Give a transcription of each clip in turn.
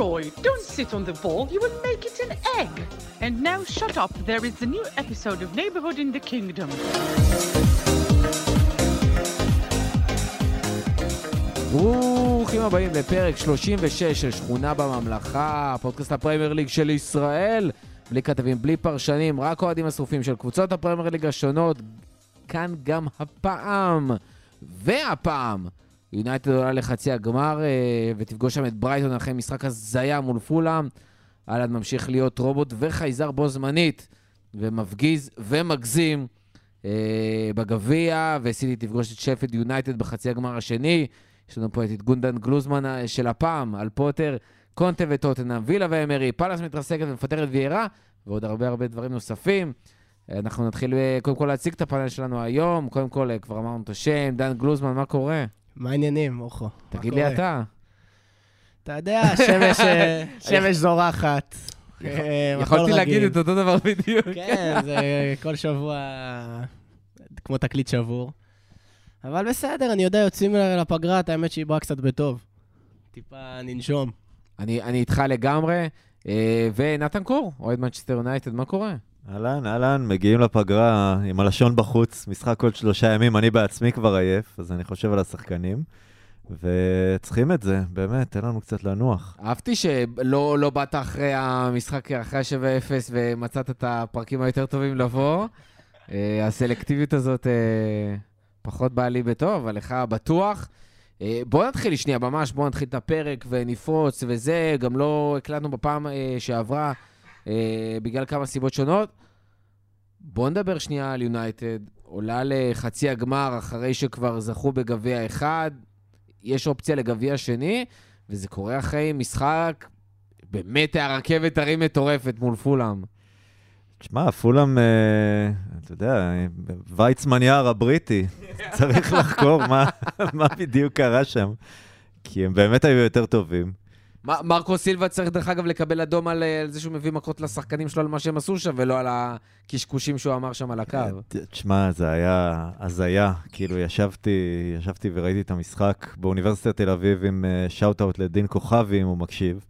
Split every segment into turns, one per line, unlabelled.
Leroy, don't sit on the ball, you will make it an egg. And now shut up, there is a new episode of Neighborhood in the Kingdom.
ברוכים הבאים לפרק 36 של שכונה בממלכה, פודקאסט הפרמייר ליג של ישראל. בלי כתבים, בלי פרשנים, רק אוהדים השרופים של קבוצות הפרמייר ליג השונות. כאן גם הפעם, והפעם, יונייטד עולה לחצי הגמר אה, ותפגוש שם את ברייטון אחרי משחק הזיה מול פולאם. הולאנד ממשיך להיות רובוט וחייזר בו זמנית, ומפגיז ומגזים אה, בגביע, וסיטי תפגוש את שפילד יונייטד בחצי הגמר השני. יש לנו פה את גונדן גלוזמן אה, של הפעם, על פוטר, קונטה וטוטנאם, וילה ואמרי, פאלאס מתרסקת ומפטרת ויירה, ועוד הרבה הרבה דברים נוספים. אנחנו נתחיל אה, קודם כל להציג את הפאנל שלנו היום. קודם כל, כבר אמרנו את השם, דן גלוזמן, מה קורה?
מה העניינים, אוחו?
תגיד לי אתה.
אתה יודע, שמש, אה, זורחת. אה,
יכולתי להגיד. את אותו דבר בדיוק.
כן, זה כל שבוע כמו תקליט שבור. אבל בסדר, אני יודע, יוצאים לפגרת, האמת שהיא באה קצת בטוב. טיפה ננשום.
אני אני איתך לגמרי. אה, ונתן קור, אוהד מנצ'סטר יונייטד, מה קורה?
אהלן, אהלן, מגיעים לפגרה עם הלשון בחוץ, משחק עוד שלושה ימים, אני בעצמי כבר עייף, אז אני חושב על השחקנים, וצריכים את זה, באמת, תן לנו קצת לנוח.
אהבתי שלא לא באת אחרי המשחק, אחרי ה-7-0 ומצאת את הפרקים היותר טובים לבוא. אה, הסלקטיביות הזאת אה, פחות באה לי בטוב, אבל לך בטוח. אה, בוא נתחיל שנייה, ממש, בוא נתחיל את הפרק ונפרוץ וזה, גם לא הקלטנו בפעם שעברה אה, בגלל כמה סיבות שונות. בוא נדבר שנייה על יונייטד, עולה לחצי הגמר אחרי שכבר זכו בגביע אחד, יש אופציה לגביע שני, וזה קורה אחרי משחק, באמת הרכבת הרים מטורפת מול פולאם.
תשמע, פולאם, אה, אתה יודע, ויצמן יער הבריטי, צריך לחקור מה, מה בדיוק קרה שם, כי הם באמת היו יותר טובים.
מרקו סילבה צריך דרך אגב לקבל אדום על, אה, על זה שהוא מביא מכות לשחקנים שלו על מה שהם עשו שם, ולא על הקשקושים שהוא אמר שם על הקו.
ת- תשמע, זה היה הזיה. כאילו, ישבתי, ישבתי וראיתי את המשחק באוניברסיטת תל אביב עם shout-out לדין כוכבי, אם הוא מקשיב.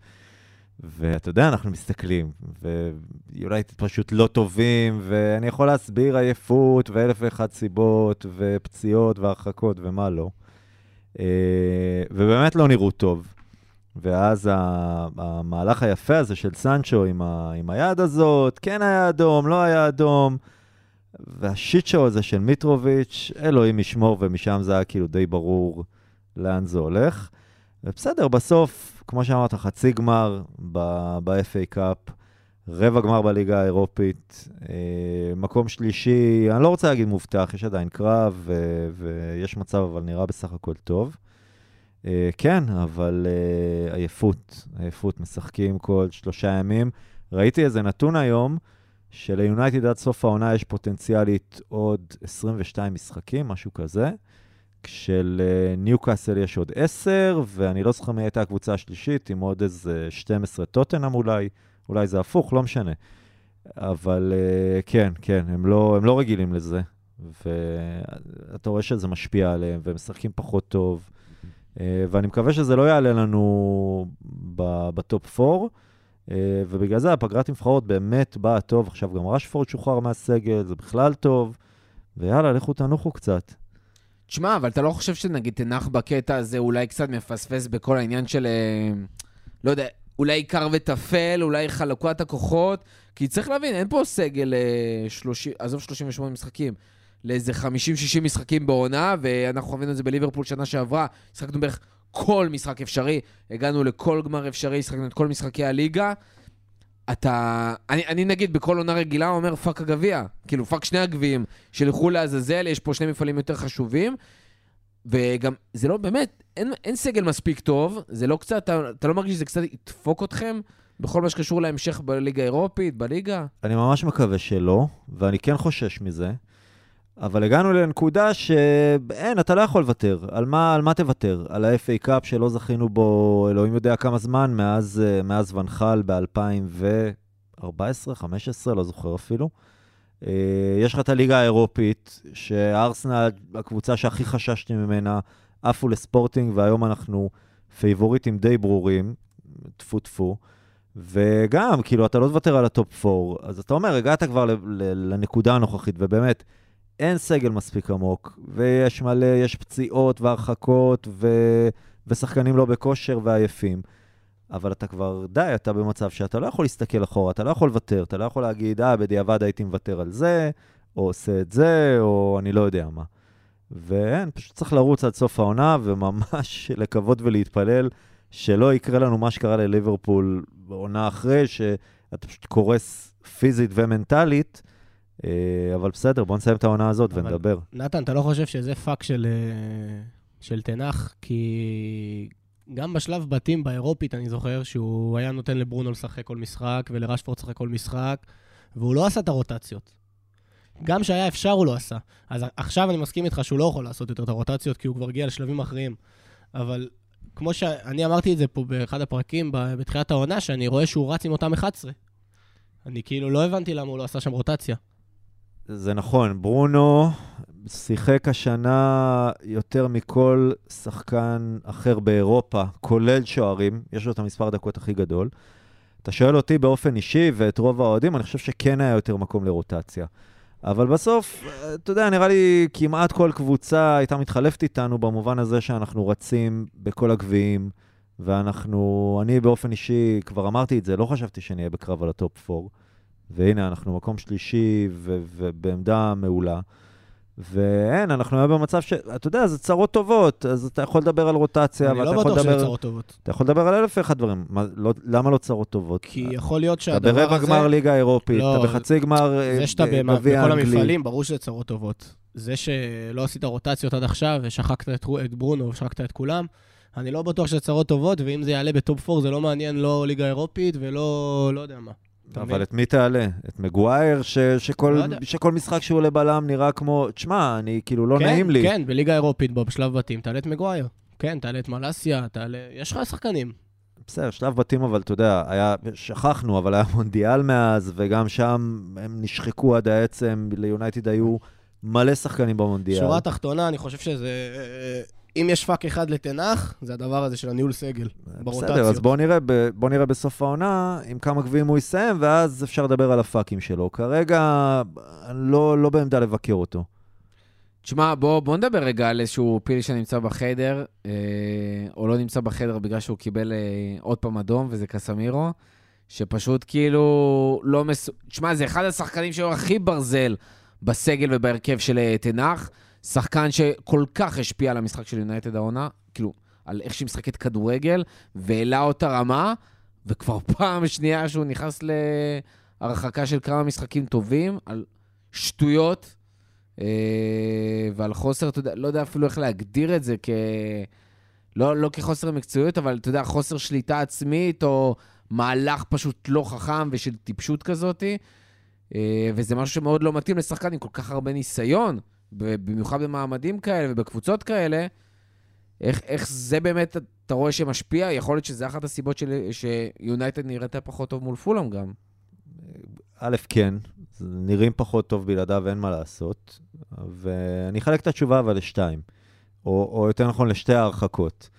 ואתה יודע, אנחנו מסתכלים, ויונייטד פשוט לא טובים, ואני יכול להסביר עייפות ואלף ואחת סיבות, ופציעות והרחקות ומה לא. אה, ובאמת לא נראו טוב. ואז המהלך היפה הזה של סנצ'ו עם, ה, עם היד הזאת, כן היה אדום, לא היה אדום, והשיט שואו הזה של מיטרוביץ', אלוהים ישמור, ומשם זה היה כאילו די ברור לאן זה הולך. ובסדר, בסוף, כמו שאמרת, חצי גמר ב-FA קאפ, רבע גמר בליגה האירופית, אה, מקום שלישי, אני לא רוצה להגיד מובטח, יש עדיין קרב, ויש מצב, אבל נראה בסך הכל טוב. אה, כן, אבל אה, עייפות, עייפות, משחקים כל שלושה ימים. ראיתי איזה נתון היום, שליונייטד עד סוף העונה יש פוטנציאלית עוד 22 משחקים, משהו כזה. כשלניוקאסל יש עוד 10, ואני לא זוכר מי הייתה הקבוצה השלישית, עם עוד איזה 12 טוטנאם אולי, אולי זה הפוך, לא משנה. אבל אה, כן, כן, הם לא, הם לא רגילים לזה, ואתה רואה שזה משפיע עליהם, והם משחקים פחות טוב. אה, ואני מקווה שזה לא יעלה לנו בטופ 4, אה, ובגלל זה הפגרת נבחרות באמת באה טוב. עכשיו גם רשפורד שוחרר מהסגל, זה בכלל טוב, ויאללה, לכו תנוחו קצת.
תשמע, אבל אתה לא חושב שנגיד תנח בקטע הזה אולי קצת מפספס בכל העניין של, אה, לא יודע, אולי עיקר וטפל, אולי חלוקת הכוחות? כי צריך להבין, אין פה סגל, אה, 30, עזוב 38 משחקים, לאיזה 50-60 משחקים בעונה, ואנחנו חווינו את זה בליברפול שנה שעברה, משחקנו בערך כל משחק אפשרי, הגענו לכל גמר אפשרי, שחקנו את כל משחקי הליגה. אתה... אני, אני נגיד בכל עונה רגילה אומר fuck הגביע, כאילו fuck שני הגביעים, שילכו לעזאזל, יש פה שני מפעלים יותר חשובים, וגם, זה לא, באמת, אין, אין סגל מספיק טוב, זה לא קצת, אתה, אתה לא מרגיש שזה קצת ידפוק אתכם בכל מה שקשור להמשך בליגה האירופית, בליגה?
אני ממש מקווה שלא, ואני כן חושש מזה, אבל הגענו לנקודה שאין, אתה לא יכול לוותר. על מה, על מה תוותר? על ה-FA Cup שלא זכינו בו, אלוהים יודע כמה זמן, מאז, אה, מאז ואן חאל ב-2014, 2015, לא זוכר אפילו. אה, יש לך את הליגה האירופית, שארסנל, הקבוצה שהכי חששתי ממנה, עפו לספורטינג, והיום אנחנו פייבוריטים די ברורים. טפו טפו. וגם, כאילו, אתה לא תוותר על ה-top 4, אז אתה אומר, הגעת כבר לנקודה הנוכחית, ובאמת, אין סגל מספיק עמוק, ויש מלא, יש פציעות והרחקות, ו... ושחקנים לא בכושר ועייפים. אבל אתה כבר, די, אתה במצב שאתה לא יכול להסתכל אחורה, אתה לא יכול לוותר, אתה לא יכול להגיד, אה, בדיעבד הייתי מוותר על זה, או עושה את זה, או אני לא יודע מה. ואין, פשוט צריך לרוץ עד סוף העונה, וממש לקוות ולהתפלל שלא יקרה לנו מה שקרה לליברפול בעונה אחרי, שאתה פשוט קורס פיזית ומנטלית, אבל בסדר, בוא נסיים את העונה הזאת ונדבר.
נתן, אתה לא חושב שזה פאק של, אה, של תנח? כי גם בשלב בתים באירופית, אני זוכר שהוא היה נותן לברונו לשחק כל משחק ולרשפורד לשחק כל משחק, והוא לא עשה את הרוטציות. גם שהיה אפשר, הוא לא עשה. אז עכשיו אני מסכים איתך שהוא לא יכול לעשות יותר את הרוטציות, כי הוא כבר הגיע לשלבים אחרים. אבל כמו שאני אמרתי את זה פה באחד הפרקים בתחילת העונה, שאני רואה שהוא רץ עם אותם 11. אני כאילו לא הבנתי למה הוא לא עשה שם רוטציה.
זה נכון, ברונו שיחק השנה יותר מכל שחקן אחר באירופה, כולל שוערים, יש לו את המספר הדקות הכי גדול. אתה שואל אותי באופן אישי ואת רוב האוהדים, אני חושב שכן היה יותר מקום לרוטציה. אבל בסוף, אתה יודע, נראה לי כמעט כל קבוצה הייתה מתחלפת איתנו במובן הזה שאנחנו רצים בכל הגביעים, ואנחנו, אני באופן אישי, כבר אמרתי את זה, לא חשבתי שנהיה בקרב על ה-top 4. והנה, אנחנו מקום שלישי ובעמדה מעולה. ואין, אנחנו היום במצב ש... אתה יודע, זה צרות טובות, אז אתה יכול לדבר על רוטציה,
אני
ואתה
לא
יכול
בטוח שזה
לדבר...
צרות טובות.
אתה יכול לדבר על אלף ואחד דברים. מה, לא, למה לא צרות טובות?
כי יכול להיות
אתה
שהדבר
ברבע
הזה...
גמר ליגה אירופית,
לא,
אתה בחצי גמר אה,
זה שאתה
ג-
במ-
גביע
בכל
אנגלי.
המפעלים, ברור שזה צרות טובות. זה שלא עשית רוטציות עד עכשיו ושחקת את את ברונו ושחקת את כולם, אני לא בטוח שזה צרות טובות, ואם זה יעלה ב-top 4 זה לא מעניין לא ליגה אירופית ולא לא יודע מה.
אבל את מי תעלה? את מגווייר, ש- שכל,
לא.
שכל משחק שהוא עולה בלם נראה כמו... תשמע, אני כאילו לא
כן,
נעים לי.
כן, בליגה האירופית, בו, בשלב בתים, תעלה את מגווייר. כן, תעלה את מלאסיה, תעלה... יש לך שחקנים.
בסדר, שלב בתים, אבל אתה יודע, היה, שכחנו, אבל היה מונדיאל מאז, וגם שם הם נשחקו עד העצם, ליונייטד היו מלא שחקנים במונדיאל.
שורה תחתונה, אני חושב שזה... אם יש פאק אחד לטן האח, זה הדבר הזה של הניהול סגל, ברוטציות.
בסדר, אז בואו נראה, בוא נראה בסוף העונה עם כמה גביעים הוא יסיים, ואז אפשר לדבר על הפאקים שלו. כרגע, אני לא, לא בעמדה לבקר אותו.
תשמע, בוא, בוא נדבר רגע על איזשהו פיל שנמצא בחדר, אה, או לא נמצא בחדר בגלל שהוא קיבל אה, עוד פעם אדום, וזה קסמירו, שפשוט כאילו לא מס... תשמע, זה אחד השחקנים שהיו הכי ברזל בסגל ובהרכב של אה, תנח, שחקן שכל כך השפיע על המשחק של יונייטד העונה, כאילו, על איך שהיא משחקת כדורגל, והעלה אותה רמה, וכבר פעם שנייה שהוא נכנס להרחקה של כמה משחקים טובים, על שטויות. אה, ועל חוסר, אתה יודע, לא יודע אפילו איך להגדיר את זה כ... לא, לא כחוסר מקצועיות, אבל אתה יודע, חוסר שליטה עצמית, או מהלך פשוט לא חכם ושל טיפשות כזאת. אה, וזה משהו שמאוד לא מתאים לשחקן עם כל כך הרבה ניסיון, במיוחד במעמדים כאלה ובקבוצות כאלה. איך, איך זה באמת, אתה רואה שמשפיע? יכול להיות שזה אחת הסיבות של, שיונייטד נראתה פחות טוב מול פולאם גם.
א', כן, נראים פחות טוב בלעדיו, אין מה לעשות. ואני אחלק את התשובה אבל לשתיים, או, או יותר נכון לשתי ההרחקות.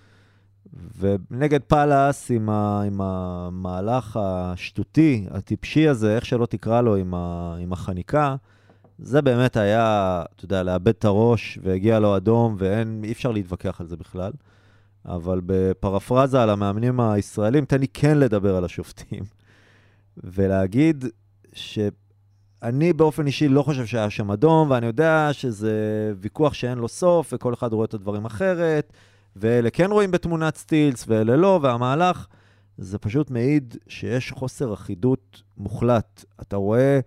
ונגד פאלאס, עם, ה, עם המהלך השטותי, הטיפשי הזה, איך שלא תקרא לו, עם, ה, עם החניקה, זה באמת היה, אתה יודע, לאבד את הראש, והגיע לו אדום, ואין, אי אפשר להתווכח על זה בכלל. אבל בפרפרזה על המאמנים הישראלים, תן לי כן לדבר על השופטים. ולהגיד שאני באופן אישי לא חושב שהיה שם אדום, ואני יודע שזה ויכוח שאין לו סוף, וכל אחד רואה את הדברים אחרת, ואלה כן רואים בתמונת סטילס, ואלה לא, והמהלך, זה פשוט מעיד שיש חוסר אחידות מוחלט. אתה רואה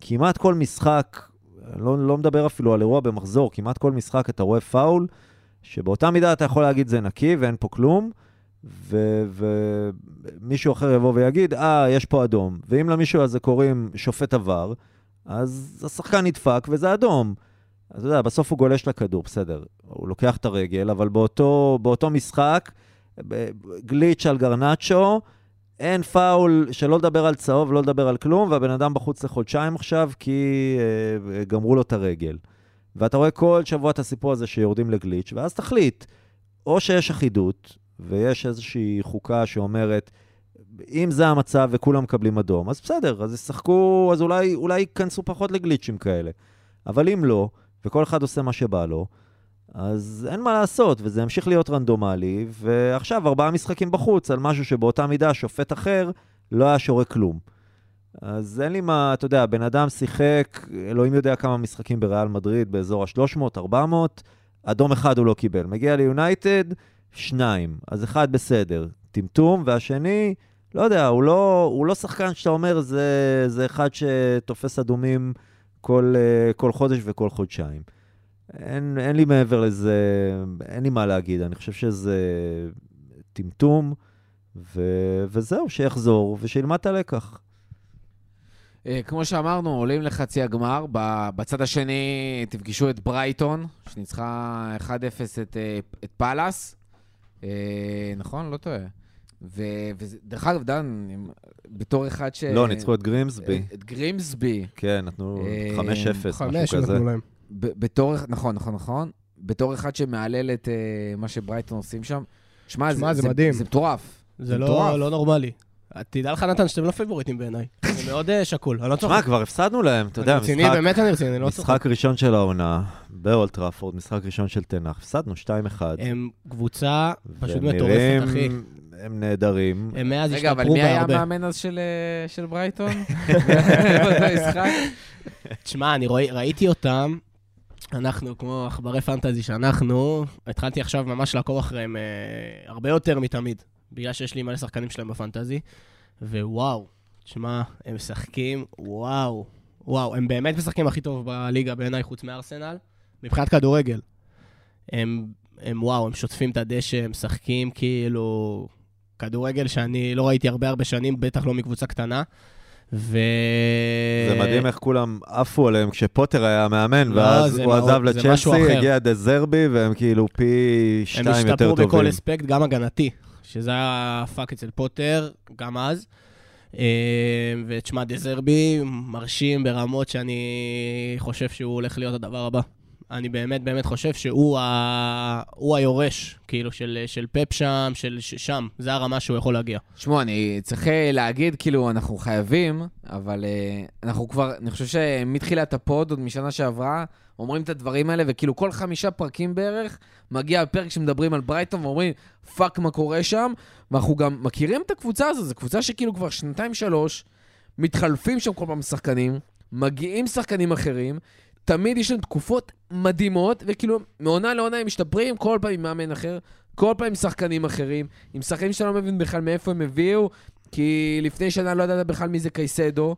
כמעט כל משחק, לא, לא מדבר אפילו על אירוע במחזור, כמעט כל משחק אתה רואה פאול, שבאותה מידה אתה יכול להגיד זה נקי ואין פה כלום, ומישהו אחר יבוא ויגיד, אה, יש פה אדום. ואם למישהו הזה קוראים שופט עבר, אז השחקן נדפק וזה אדום. אתה יודע, בסוף הוא גולש לכדור, בסדר. הוא לוקח את הרגל, אבל באותו, באותו משחק, גליץ' על גרנצ'ו, אין פאול, שלא לדבר על צהוב, לא לדבר על כלום, והבן אדם בחוץ לחודשיים עכשיו, כי אה, גמרו לו את הרגל. ואתה רואה כל שבוע את הסיפור הזה שיורדים לגליץ', ואז תחליט, או שיש אחידות, ויש איזושהי חוקה שאומרת, אם זה המצב וכולם מקבלים אדום, אז בסדר, אז ישחקו, אז אולי, אולי ייכנסו פחות לגליצ'ים כאלה. אבל אם לא, וכל אחד עושה מה שבא לו, אז אין מה לעשות, וזה ימשיך להיות רנדומלי, ועכשיו ארבעה משחקים בחוץ על משהו שבאותה מידה שופט אחר לא היה שורה כלום. אז אין לי מה, אתה יודע, בן אדם שיחק, אלוהים יודע כמה משחקים בריאל מדריד, באזור ה-300, 400, אדום אחד הוא לא קיבל. מגיע ליונייטד, שניים. אז אחד בסדר, טמטום, והשני, לא יודע, הוא לא, הוא לא שחקן שאתה אומר, זה, זה אחד שתופס אדומים כל, אה, כל חודש וכל חודשיים. אין, אין לי מעבר לזה, אין לי מה להגיד. אני חושב שזה טמטום, ו, וזהו, שיחזור ושילמד את הלקח.
אה, כמו שאמרנו, עולים לחצי הגמר. ב- בצד השני תפגשו את ברייטון, שניצחה 1-0 את, אה, את פאלאס. אה, נכון? לא טועה. ו- ודרך אגב, דן, בתור אחד ש...
לא, ניצחו את גרימסבי.
את, את גרימסבי.
כן, נתנו
אה,
5-0,
חמש
משהו כזה.
נתנו להם.
בתור, נכון, נכון, נכון. בתור אחד שמהלל את אה, מה שברייטון עושים שם. שמע,
שמע, זה מדהים.
זה מטורף.
זה
מטורף.
לא לא נורמלי. תדע לך, נתן, שאתם לא פייבוריטים בעיניי. זה מאוד אה, שקול. אני לא צוחק.
כבר הפסדנו להם, אתה יודע,
אני רציני,
משחק-
באמת אני רציני, אני לא צוחק.
משחק ראשון של העונה, באולד טראפורד, משחק ראשון של תנח, הפסדנו 2-1.
הם קבוצה פשוט מטורפת, אחי.
הם נהדרים.
הם מאז
רגע, אבל
השתפרו
מי היה
בהרבה.
המאמן אז של, אה, של ברייטון? משחק?
תשמע, אני רואי- ראיתי אותם, אנחנו, כמו עכברי פנטזי שאנחנו, התחלתי עכשיו ממש לעקוב אחריהם אה, הרבה יותר מתמיד, בגלל שיש לי מלא שחקנים שלהם בפנטזי, ווואו, תשמע, הם משחקים, וואו, וואו, הם באמת משחקים הכי טוב בליגה בעיניי, חוץ מארסנל, מבחינת כדורגל. הם, הם וואו, הם שוטפים את הדשא, הם משחקים כאילו כדורגל שאני לא ראיתי הרבה הרבה שנים, בטח לא מקבוצה קטנה. ו...
זה מדהים איך כולם עפו עליהם כשפוטר היה המאמן,
לא,
ואז הוא
מאוד-
עזב לצ'לסי. הגיע דה זרבי, והם כאילו פי
הם
שתיים יותר
השתפרו
טובים.
בכל אספקט, גם הגנתי, שזה היה פאק אצל פוטר, גם אז. אה, ותשמע, דה זרבי מרשים ברמות שאני חושב שהוא הולך להיות הדבר הבא. אני באמת באמת חושב שהוא ה... היורש, כאילו, של, של פפ שם, של שם. זה הרמה שהוא יכול להגיע.
שמעו, אני צריך אה, להגיד, כאילו, אנחנו חייבים, אבל אה, אנחנו כבר, אני חושב שמתחילת ה pod, עוד משנה שעברה, אומרים את הדברים האלה, וכאילו כל חמישה פרקים בערך, מגיע הפרק שמדברים על ברייטון ואומרים, fuck, מה קורה שם? ואנחנו גם מכירים את הקבוצה הזו, זו קבוצה שכאילו כבר שנתיים-שלוש, מתחלפים שם כל פעם שחקנים, מגיעים שחקנים אחרים, תמיד יש להם תקופות מדהימות, וכאילו, מעונה לעונה הם משתפרים, כל פעם עם מאמן אחר, כל פעם עם שחקנים אחרים, עם שחקנים שאתה לא מבין בכלל מאיפה הם הביאו, כי לפני שנה לא ידעת בכלל מי זה קייסדו,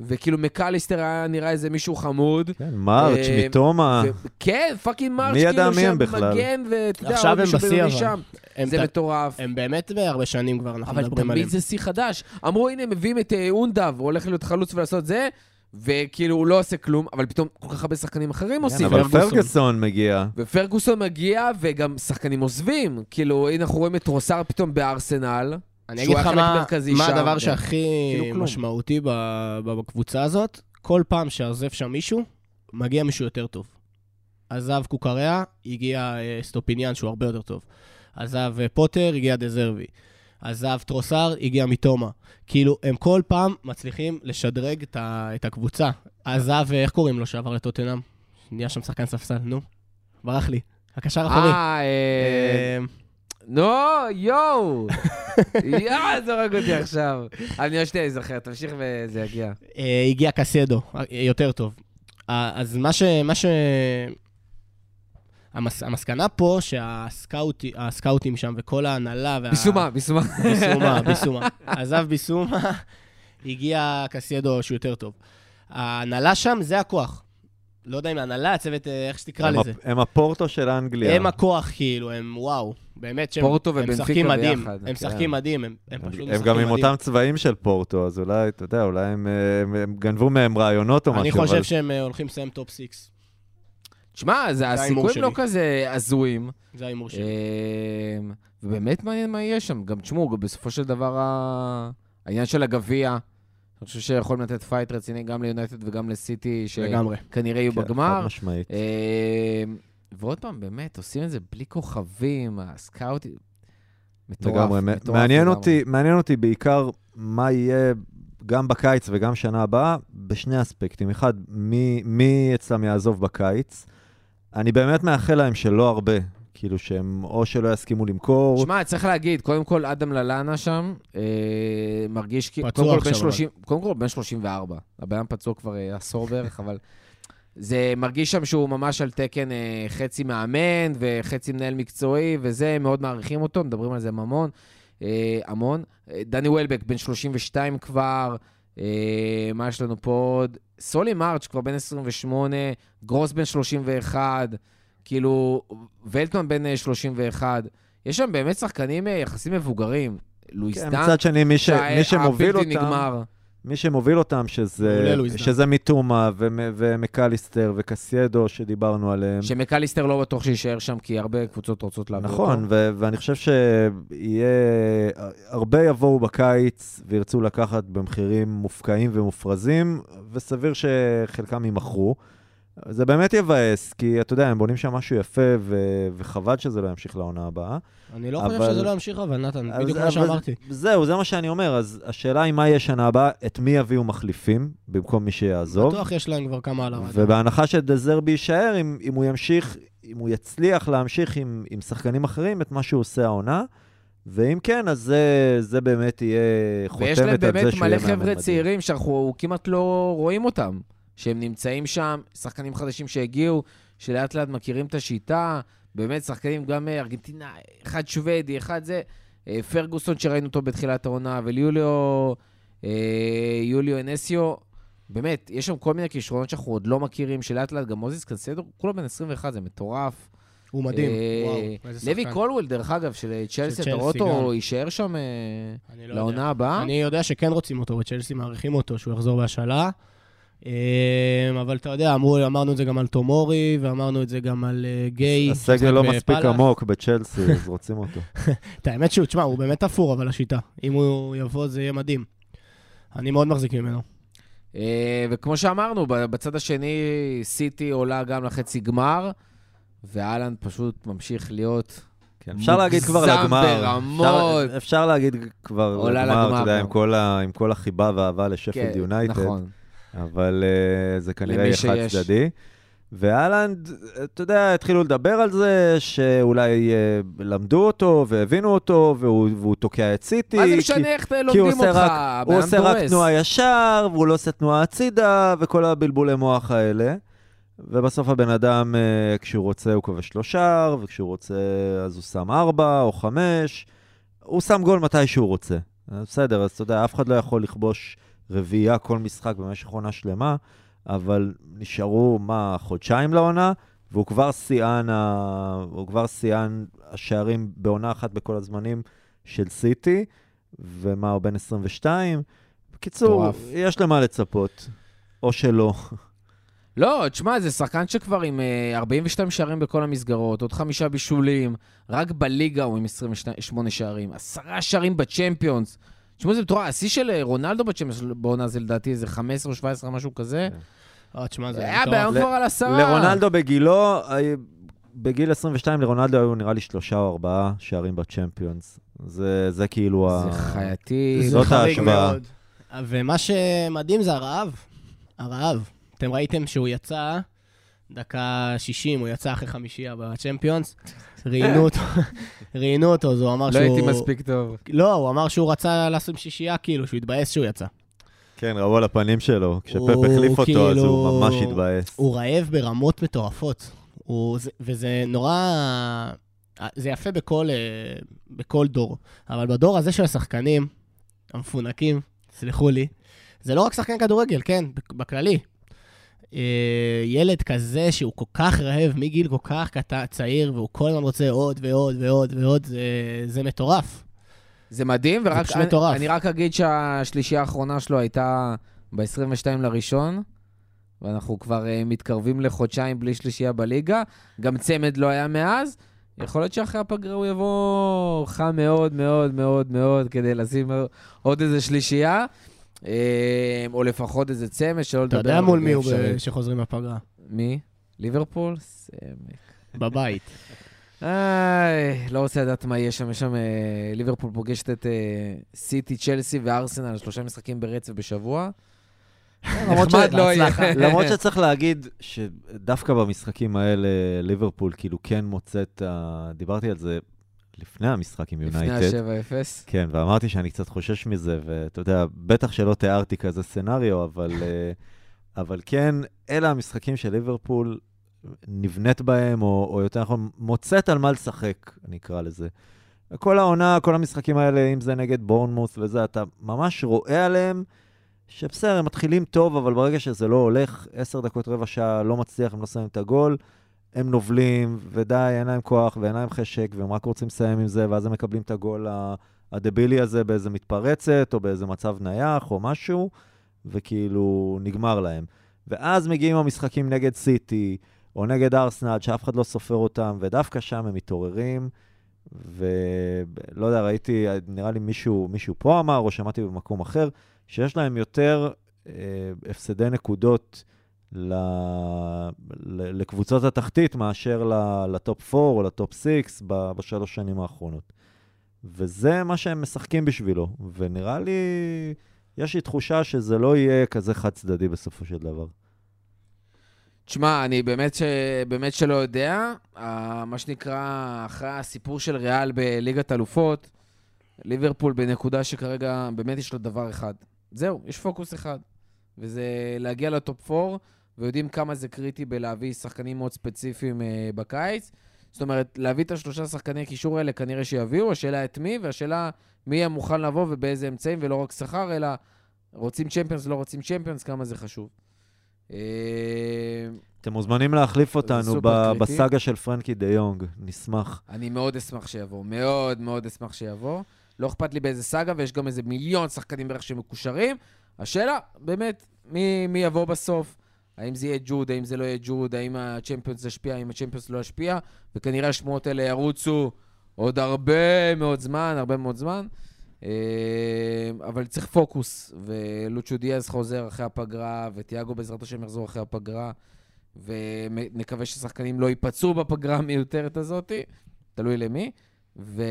וכאילו מקליסטר היה נראה איזה מישהו חמוד.
כן, מרץ',
אה, מיטומה. כן, fucking מרץ', כאילו
מי הם
שם? מגן, ואתה יודע,
עכשיו
עוד
הם
מישהו
בשיא,
בינוני
אבל.
שם.
הם,
זה מטורף.
הם באמת בהרבה שנים כבר, אנחנו
אבל
מדברים עליהם.
תמיד זה שיא חדש. אמרו, הנה, מביאים את אה, אונדב, הוא הולך להיות חלוץ ולעשות זה, וכאילו הוא לא עושה כלום, אבל פתאום כל כך הרבה שחקנים אחרים
כן,
עושים.
אבל
פרגוסון.
פרגוסון מגיע.
ופרגוסון מגיע, וגם שחקנים עוזבים. כאילו, הנה אנחנו רואים את טרוסר פתאום בארסנל.
אני אגיד לך מה, מה
שם,
הדבר
כן.
שהכי
כאילו כלום.
משמעותי בקבוצה הזאת, כל פעם שעוזב שם מישהו, מגיע מישהו יותר טוב. עזב קוקריה, הגיע אה, אסטופיניאן שהוא הרבה יותר טוב. עזב אה, פוטר, הגיע דה זרבי. עזב טרוסר, הגיע מיטומה. כאילו, הם כל פעם מצליחים לשדרג את, הקבוצה. עזב, אה, איך קוראים לו שעבר לטוטנאם? נהיה שם שחקן ספסל, נו. ברח לי. הקשר האחורי.
אה, אה,
אה,
נו, יואו! יואו, זורק אותי עכשיו. אני עוד שנייה אזכר, תמשיך וזה יגיע.
אה, הגיע קסדו, אה, יותר טוב. אז מה ש... המס... המסקנה פה שהסקאוטים הסקאוטים שם וכל ההנהלה וה...
ביסומה, ביסומה.
ביסומה, ביסומה. עזב ביסומה, הגיע קסיידו שהוא יותר טוב. ההנהלה שם זה הכוח. לא יודע אם ההנהלה, הצוות, אה, איך שתקרא
הם
לזה.
הפ- הם הפורטו של אנגליה.
הם הכוח, כאילו, הם וואו. באמת שהם
פורטו
הם משחקים מדהים.
ביחד,
הם
כן.
משחקים מדהים, הם הם
הם-
פשוט
הם
משחקים
גם עם
מדהים.
אותם צבעים של פורטו, אז אולי, אתה יודע, אולי הם, אה, הם- הם גנבו מהם רעיונות או משהו,
אני
אבל...
חושב שהם אה, הולכים לסיים top 6.
שמע, זה
ההימור
הסיכויים לא. כזה הזויים.
זה ההימור שלי.
אמ, ובאמת מעניין מה יהיה שם. גם תשמעו, בסופו של דבר העניין של הגביע, אני חושב שיכולים לתת fight רציני גם ליונייטד וגם לסיטי. שכנראה יהיו
כן,
בגמר.
חד משמעית.
אמ, ועוד פעם, באמת, עושים את זה בלי כוכבים, הסקאוטים. מטורף,
לגמרי.
מטורף
מעניין
לגמרי.
אותי, מעניין אותי בעיקר מה יהיה גם בקיץ וגם שנה הבאה, בשני אספקטים. אחד, מי, מי אצלם יעזוב בקיץ. אני באמת מאחל להם שלא הרבה, כאילו שהם או שלא יסכימו למכור.
שמע, צריך להגיד, קודם כל, אדם ללאנה שם, אה, מרגיש כאילו...
פצוע
קודם כל, בן
עכשיו,
30 קודם כל, בן 34. הבן אדם פצוע כבר אה, עשור בערך, אבל... זה מרגיש שם שהוא ממש על תקן אה, חצי מאמן וחצי מנהל מקצועי, וזה, מאוד מעריכים אותו, מדברים על זה המון. אה, המון. אה, דני וולבק, בן 32 כבר, מה יש לנו פה עוד? סולי מרץ', כבר בן 28, גרוס בן 31, כאילו, ולטמן בן אה, 31. יש שם באמת שחקנים אה, יחסים מבוגרים. לואיס
כן,
דן,
מצד שני, מי, ש... מי שמוביל אותם,
נגמר.
מי שמוביל אותם, שזה. שזה מיטומה ומ- ומקליסטר וקסיידו שדיברנו עליהם.
שמקליסטר לא בטוח שיישאר שם, כי הרבה קבוצות רוצות להביא אותו.
נכון, ו- ואני חושב שיהיה... הרבה יבואו בקיץ וירצו לקחת במחירים מופקעים ומופרזים, וסביר שחלקם יימכרו. זה באמת יבאס, כי אתה יודע, הם בונים שם משהו יפה, ו- וחבל שזה לא ימשיך לעונה הבאה.
אני לא
אבל-
חושב שזה לא ימשיך, אבל נתן,
אז-
בדיוק
אבל
מה שאמרתי.
זהו, זה מה שאני אומר. אז השאלה היא מה יהיה שנה הבאה, את מי יביאו מחליפים במקום מי שיעזוב.
בטוח יש להם כבר כמה על הרדיו.
ובהנחה שדזרבי יישאר, אם, אם הוא ימשיך, אם הוא יצליח להמשיך עם, עם שחקנים אחרים את מה שהוא עושה העונה, ואם כן, אז זה, זה באמת יהיה חותמת
ויש להם
על זה
באמת
שהוא
מלא
יהיה מאמן
חבר'ה
מדהים.
צעירים שאנחנו כמעט לא רואים אותם, שהם נמצאים שם, שחקנים חדשים שהגיעו, שלאט לאט מכירים את השיטה, באמת שחקנים גם אה, ארגנטינה, אחד שוודי, אחד זה, אה, פרגוסון שראינו אותו בתחילת העונה, וליוליו, אה, יוליו אנסיו, באמת, יש שם כל מיני כישרונות שאנחנו עוד לא מכירים, שלאט לאט גם מוזיס קנסדו, כולו בן 21, זה מטורף.
הוא מדהים,
אה,
וואו, איזה
לוי
שחקן.
קולוול, דרך אגב, של צ'לסי, אתה רואה אותו,
גם.
יישאר שם
לא.
לעונה הבאה?
אני יודע שכן רוצים אותו, וצ'לסי מעריכים אותו, שהוא יחזור בהשאלה. אמ, אבל אתה יודע, אמרו, אמרנו את זה גם על תומורי, ואמרנו את זה גם על אה, גיי.
הסגל לא מספיק. עמוק בצ'לסי, אז רוצים אותו.
את האמת שהוא, תשמע, הוא באמת תפור, אבל השיטה. אם הוא יבוא, זה יהיה מדהים. אני מאוד מחזיק ממנו.
אה, וכמו שאמרנו, בצד השני, סיטי עולה גם לחצי גמר, ואלנד פשוט ממשיך להיות...
כן, אפשר להגיד כבר לגמר.
ברמות.
אפשר, אפשר להגיד כבר לגמר,
לגמר
אתה יודע. עם כל, ה, עם כל החיבה והאהבה לשפילד
כן,
יונייטד.
נכון.
אבל uh, זה כנראה יהיה. חד צדדי. ואלנד, אתה יודע, התחילו לדבר על זה, שאולי uh, למדו אותו והבינו אותו, והוא, והוא תוקע את סיטי.
מה זה משנה איך
כי הוא
לומדים אותך?
רק, הוא עושה רק
דורס.
תנועה ישר, והוא לא עושה תנועה הצידה, וכל הבלבולי מוח האלה. ובסוף הבן אדם, uh, כשהוא רוצה, הוא כובש לו שער, וכשהוא רוצה, אז הוא שם ארבע או חמש. הוא שם גול מתי שהוא רוצה. בסדר, אז אתה יודע, אף אחד לא יכול לכבוש רביעייה כל משחק במשך עונה שלמה, אבל נשארו, מה, חודשיים לעונה, והוא כבר שיאן, ה... הוא כבר שיאן השערים בעונה אחת בכל הזמנים של סיטי, ומה, הוא בן 22? בקיצור. יש למה לצפות, או שלא.
לא, תשמע, זה שחקן שכבר עם אה, 42 שערים בכל המסגרות, עוד חמישה בישולים, רק בליגה הוא עם 28 שערים, עשרה שערים בצ'מפיונס. תשמעו, זה מטורף, השיא של אה, רונלדו בצ'מפיונס בעונה זה לדעתי איזה 15 או 17, משהו כזה.
אה, תשמע, זה
היה
ל-
כבר על עשרה.
לרונלדו בגילו, אה, בגיל 22 לרונלדו היו נראה לי שלושה או ארבעה שערים בצ'מפיונס. זה, זה כאילו ה...
זה חייתי.
זה
זאת ההשוואה.
ומה שמדהים זה הרעב. הרעב. אתם ראיתם שהוא יצא, דקה 60, הוא יצא אחרי חמישייה בצ'מפיונס, ראיינו אותו, ראיינו אותו, אז הוא אמר
לא
שהוא...
הייתי מספיק טוב.
לא, הוא אמר שהוא רצה לעשות שישייה, כאילו, שהוא התבאס שהוא יצא.
כן, ראו על הפנים שלו. כשפפ החליף אותו, אז
כאילו-
הוא ממש התבאס.
הוא רעב ברמות מטורפות. הוא, זה, וזה נורא... זה יפה בכל, אה, בכל דור. אבל בדור הזה של השחקנים, המפונקים, סלחו לי, זה לא רק שחקן כדורגל, כן, בכללי. אה, ילד כזה שהוא כל כך רעב מגיל כל כך קטע, צעיר, והוא כל הזמן רוצה עוד ועוד ועוד ועוד, זה, זה מטורף.
זה מדהים, ורק
פשוט
אני,
מטורף.
אני רק אגיד שהשלישייה האחרונה שלו הייתה ב-22 לראשון, ואנחנו כבר uh, מתקרבים לחודשיים בלי שלישייה בליגה. גם צמד לא היה מאז. יכול להיות שאחרי הפגרה הוא יבוא חם מאוד מאוד מאוד מאוד כדי לשים עוד איזה שלישייה, או לפחות איזה צמד, שלא
אתה
לדבר
יודע
על
מול מי הוא שחוזרים בפגרה?
מי? ליברפול? סמק.
בבית.
איי, לא רוצה לדעת מה יהיה שם. יש שם אה, ליברפול פוגשת את אה, סיטי, צ'לסי וארסנל, שלושה משחקים ברצף בשבוע. נחמד לא יהיה.
למרות שצריך להגיד שדווקא במשחקים האלה, ליברפול כאילו כן מוצאת, דיברתי על זה לפני המשחק עם
לפני
יונייטד.
ה-7-0.
כן, ואמרתי שאני קצת חושש מזה, ואתה יודע, בטח שלא תיארתי כזה סצנריו, אבל, אה, אבל כן, אלה המשחקים של ליברפול נבנית בהם, או, או יותר נכון, מוצאת על מה לשחק, אני אקרא לזה. כל העונה, כל המשחקים האלה, אם זה נגד בורנמוס וזה, אתה ממש רואה עליהם שבסדר, הם מתחילים טוב, אבל ברגע שזה לא הולך, עשר דקות, רבע שעה, לא מצליח, הם לא שמים את הגול, הם נובלים, ודי, אין להם כוח ואין להם חשק, והם רק רוצים לסיים עם זה, ואז הם מקבלים את הגול הדבילי הזה באיזה מתפרצת, או באיזה מצב נייח, או משהו, וכאילו נגמר להם. ואז מגיעים המשחקים נגד סיטי, או נגד ארסנל, שאף אחד לא סופר אותם, ודווקא שם הם מתעוררים, ולא יודע, ראיתי, נראה לי מישהו, מישהו פה אמר, או שמעתי במקום אחר, שיש להם יותר אה, הפסדי נקודות ל, ל, לקבוצות התחתית מאשר לטופ 4 או לטופ 6 ב, בשלוש שנים האחרונות. וזה מה שהם משחקים בשבילו, ונראה לי, יש לי תחושה שזה לא יהיה כזה חד צדדי בסופו של דבר.
תשמע, אני באמת, ש... באמת שלא יודע. מה שנקרא, אחרי הסיפור של ריאל בליגת אלופות, ליברפול בנקודה שכרגע באמת יש לו דבר אחד. זהו, יש פוקוס אחד. וזה להגיע לטופ 4, ויודעים כמה זה קריטי בלהביא שחקנים מאוד ספציפיים uh, בקיץ. זאת אומרת, להביא את השלושה שחקני קישור האלה כנראה שיביאו, השאלה את מי, והשאלה מי יהיה מוכן לבוא ובאיזה אמצעים, ולא רק שכר, אלא רוצים צ'מפיונס, לא רוצים צ'מפיונס, כמה זה חשוב. אה,
אתם מוזמנים להחליף אותנו ב-. בסאגה של פרנקי דה יונג, נשמח.
אני מאוד אשמח שיבוא, מאוד מאוד אשמח שיבוא. לא אכפת לי באיזה סאגה, ויש גם איזה מיליון שחקנים בערך שמקושרים. השאלה, באמת, מי, מי יבוא בסוף? האם זה יהיה ג'וד, האם זה לא יהיה ג'וד, האם הצ'מפיונס ישפיע, האם הצ'מפיונס לא ישפיע, וכנראה השמועות האלה ירוצו עוד הרבה מאוד זמן, הרבה מאוד זמן. אה, אבל צריך פוקוס, ולוצ'ו דיאז חוזר אחרי הפגרה, וטיאגו בעזרת השם יחזור אחרי הפגרה, ונקווה ששחקנים לא ייפצעו בפגרה המיותרת הזאת, תלוי למי. ו...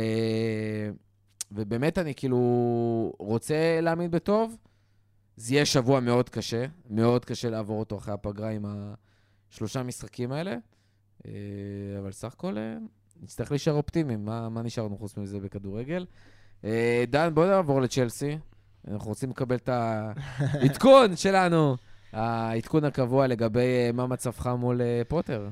ובאמת אני כאילו רוצה להאמין בטוב. זה יהיה שבוע מאוד קשה, מאוד קשה לעבור אותו אחרי הפגרה עם השלושה משחקים האלה. אה, אבל סך הכל אה, נצטרך להישאר אופטימיים. מה, מה נשארנו חוץ מזה בכדורגל? אה, דן, בוא נעבור לצ'לסי. אנחנו רוצים לקבל את העדכון שלנו, העדכון הקבוע לגבי מה מצבך מול פוטר.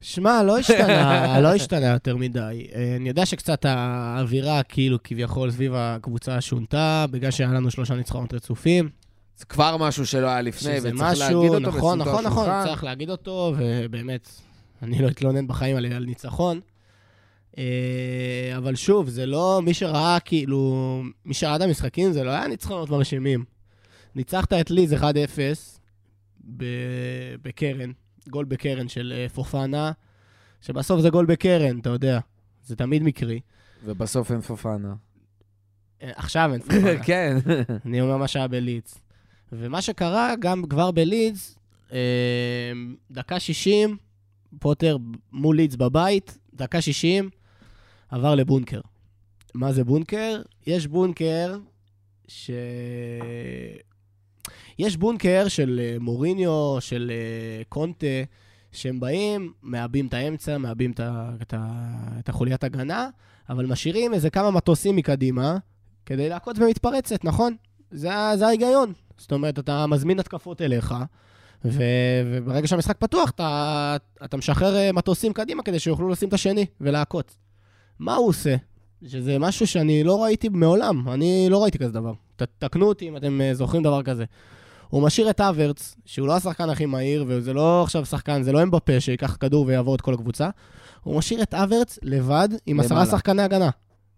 שמע, לא השתנה, לא השתנה יותר מדי. אה, אני יודע שקצת האווירה, כאילו, כביכול, סביב הקבוצה שונתה, בגלל שהיה לנו שלושה ניצחונות רצופים.
זה כבר משהו שלא היה לפני, וצריך
משהו,
להגיד אותו
נכון, נכון, נכון,
השולחן.
צריך להגיד אותו, ובאמת, אני לא אתלונן בחיים על, על ניצחון. אה, אבל שוב, זה לא, מי שראה, כאילו, מי שראה את המשחקים, זה לא היה ניצחונות מרשימים. ניצחת את ליז 1-0 ב- בקרן, גול בקרן של אה, פופנה, שבסוף זה גול בקרן, אתה יודע, זה תמיד מקרי.
ובסוף אין פופנה.
אה, עכשיו אין פופנה.
כן.
אני אומר מה שהיה בלידס. ומה שקרה גם כבר בלידס, אה, דקה 60, פוטר מול לידס בבית, דקה 60, עבר לבונקר. מה זה בונקר? יש בונקר ש... יש בונקר של אה, מוריניו, של אה, קונטה, שהם באים, מעבים את האמצע, מעבים את. את. את החוליית הגנה, אבל משאירים איזה כמה מטוסים מקדימה, כדי להכות במתפרצת, נכון? זה, זה ההיגיון. זאת אומרת, אתה מזמין התקפות אליך, ו, וברגע שהמשחק פתוח, אתה, אתה משחרר אה, מטוסים קדימה כדי שיוכלו לשים את השני ולהכות. מה הוא עושה? שזה משהו שאני לא ראיתי מעולם, אני לא ראיתי כזה דבר. תקנו אותי אם אתם זוכרים דבר כזה. הוא משאיר את אברץ, שהוא לא השחקן הכי מהיר, וזה לא עכשיו שחקן, זה לא אמבפה שיקח כדור ויעבור את כל הקבוצה. הוא משאיר את אברץ לבד עם עשרה. שחקני הגנה.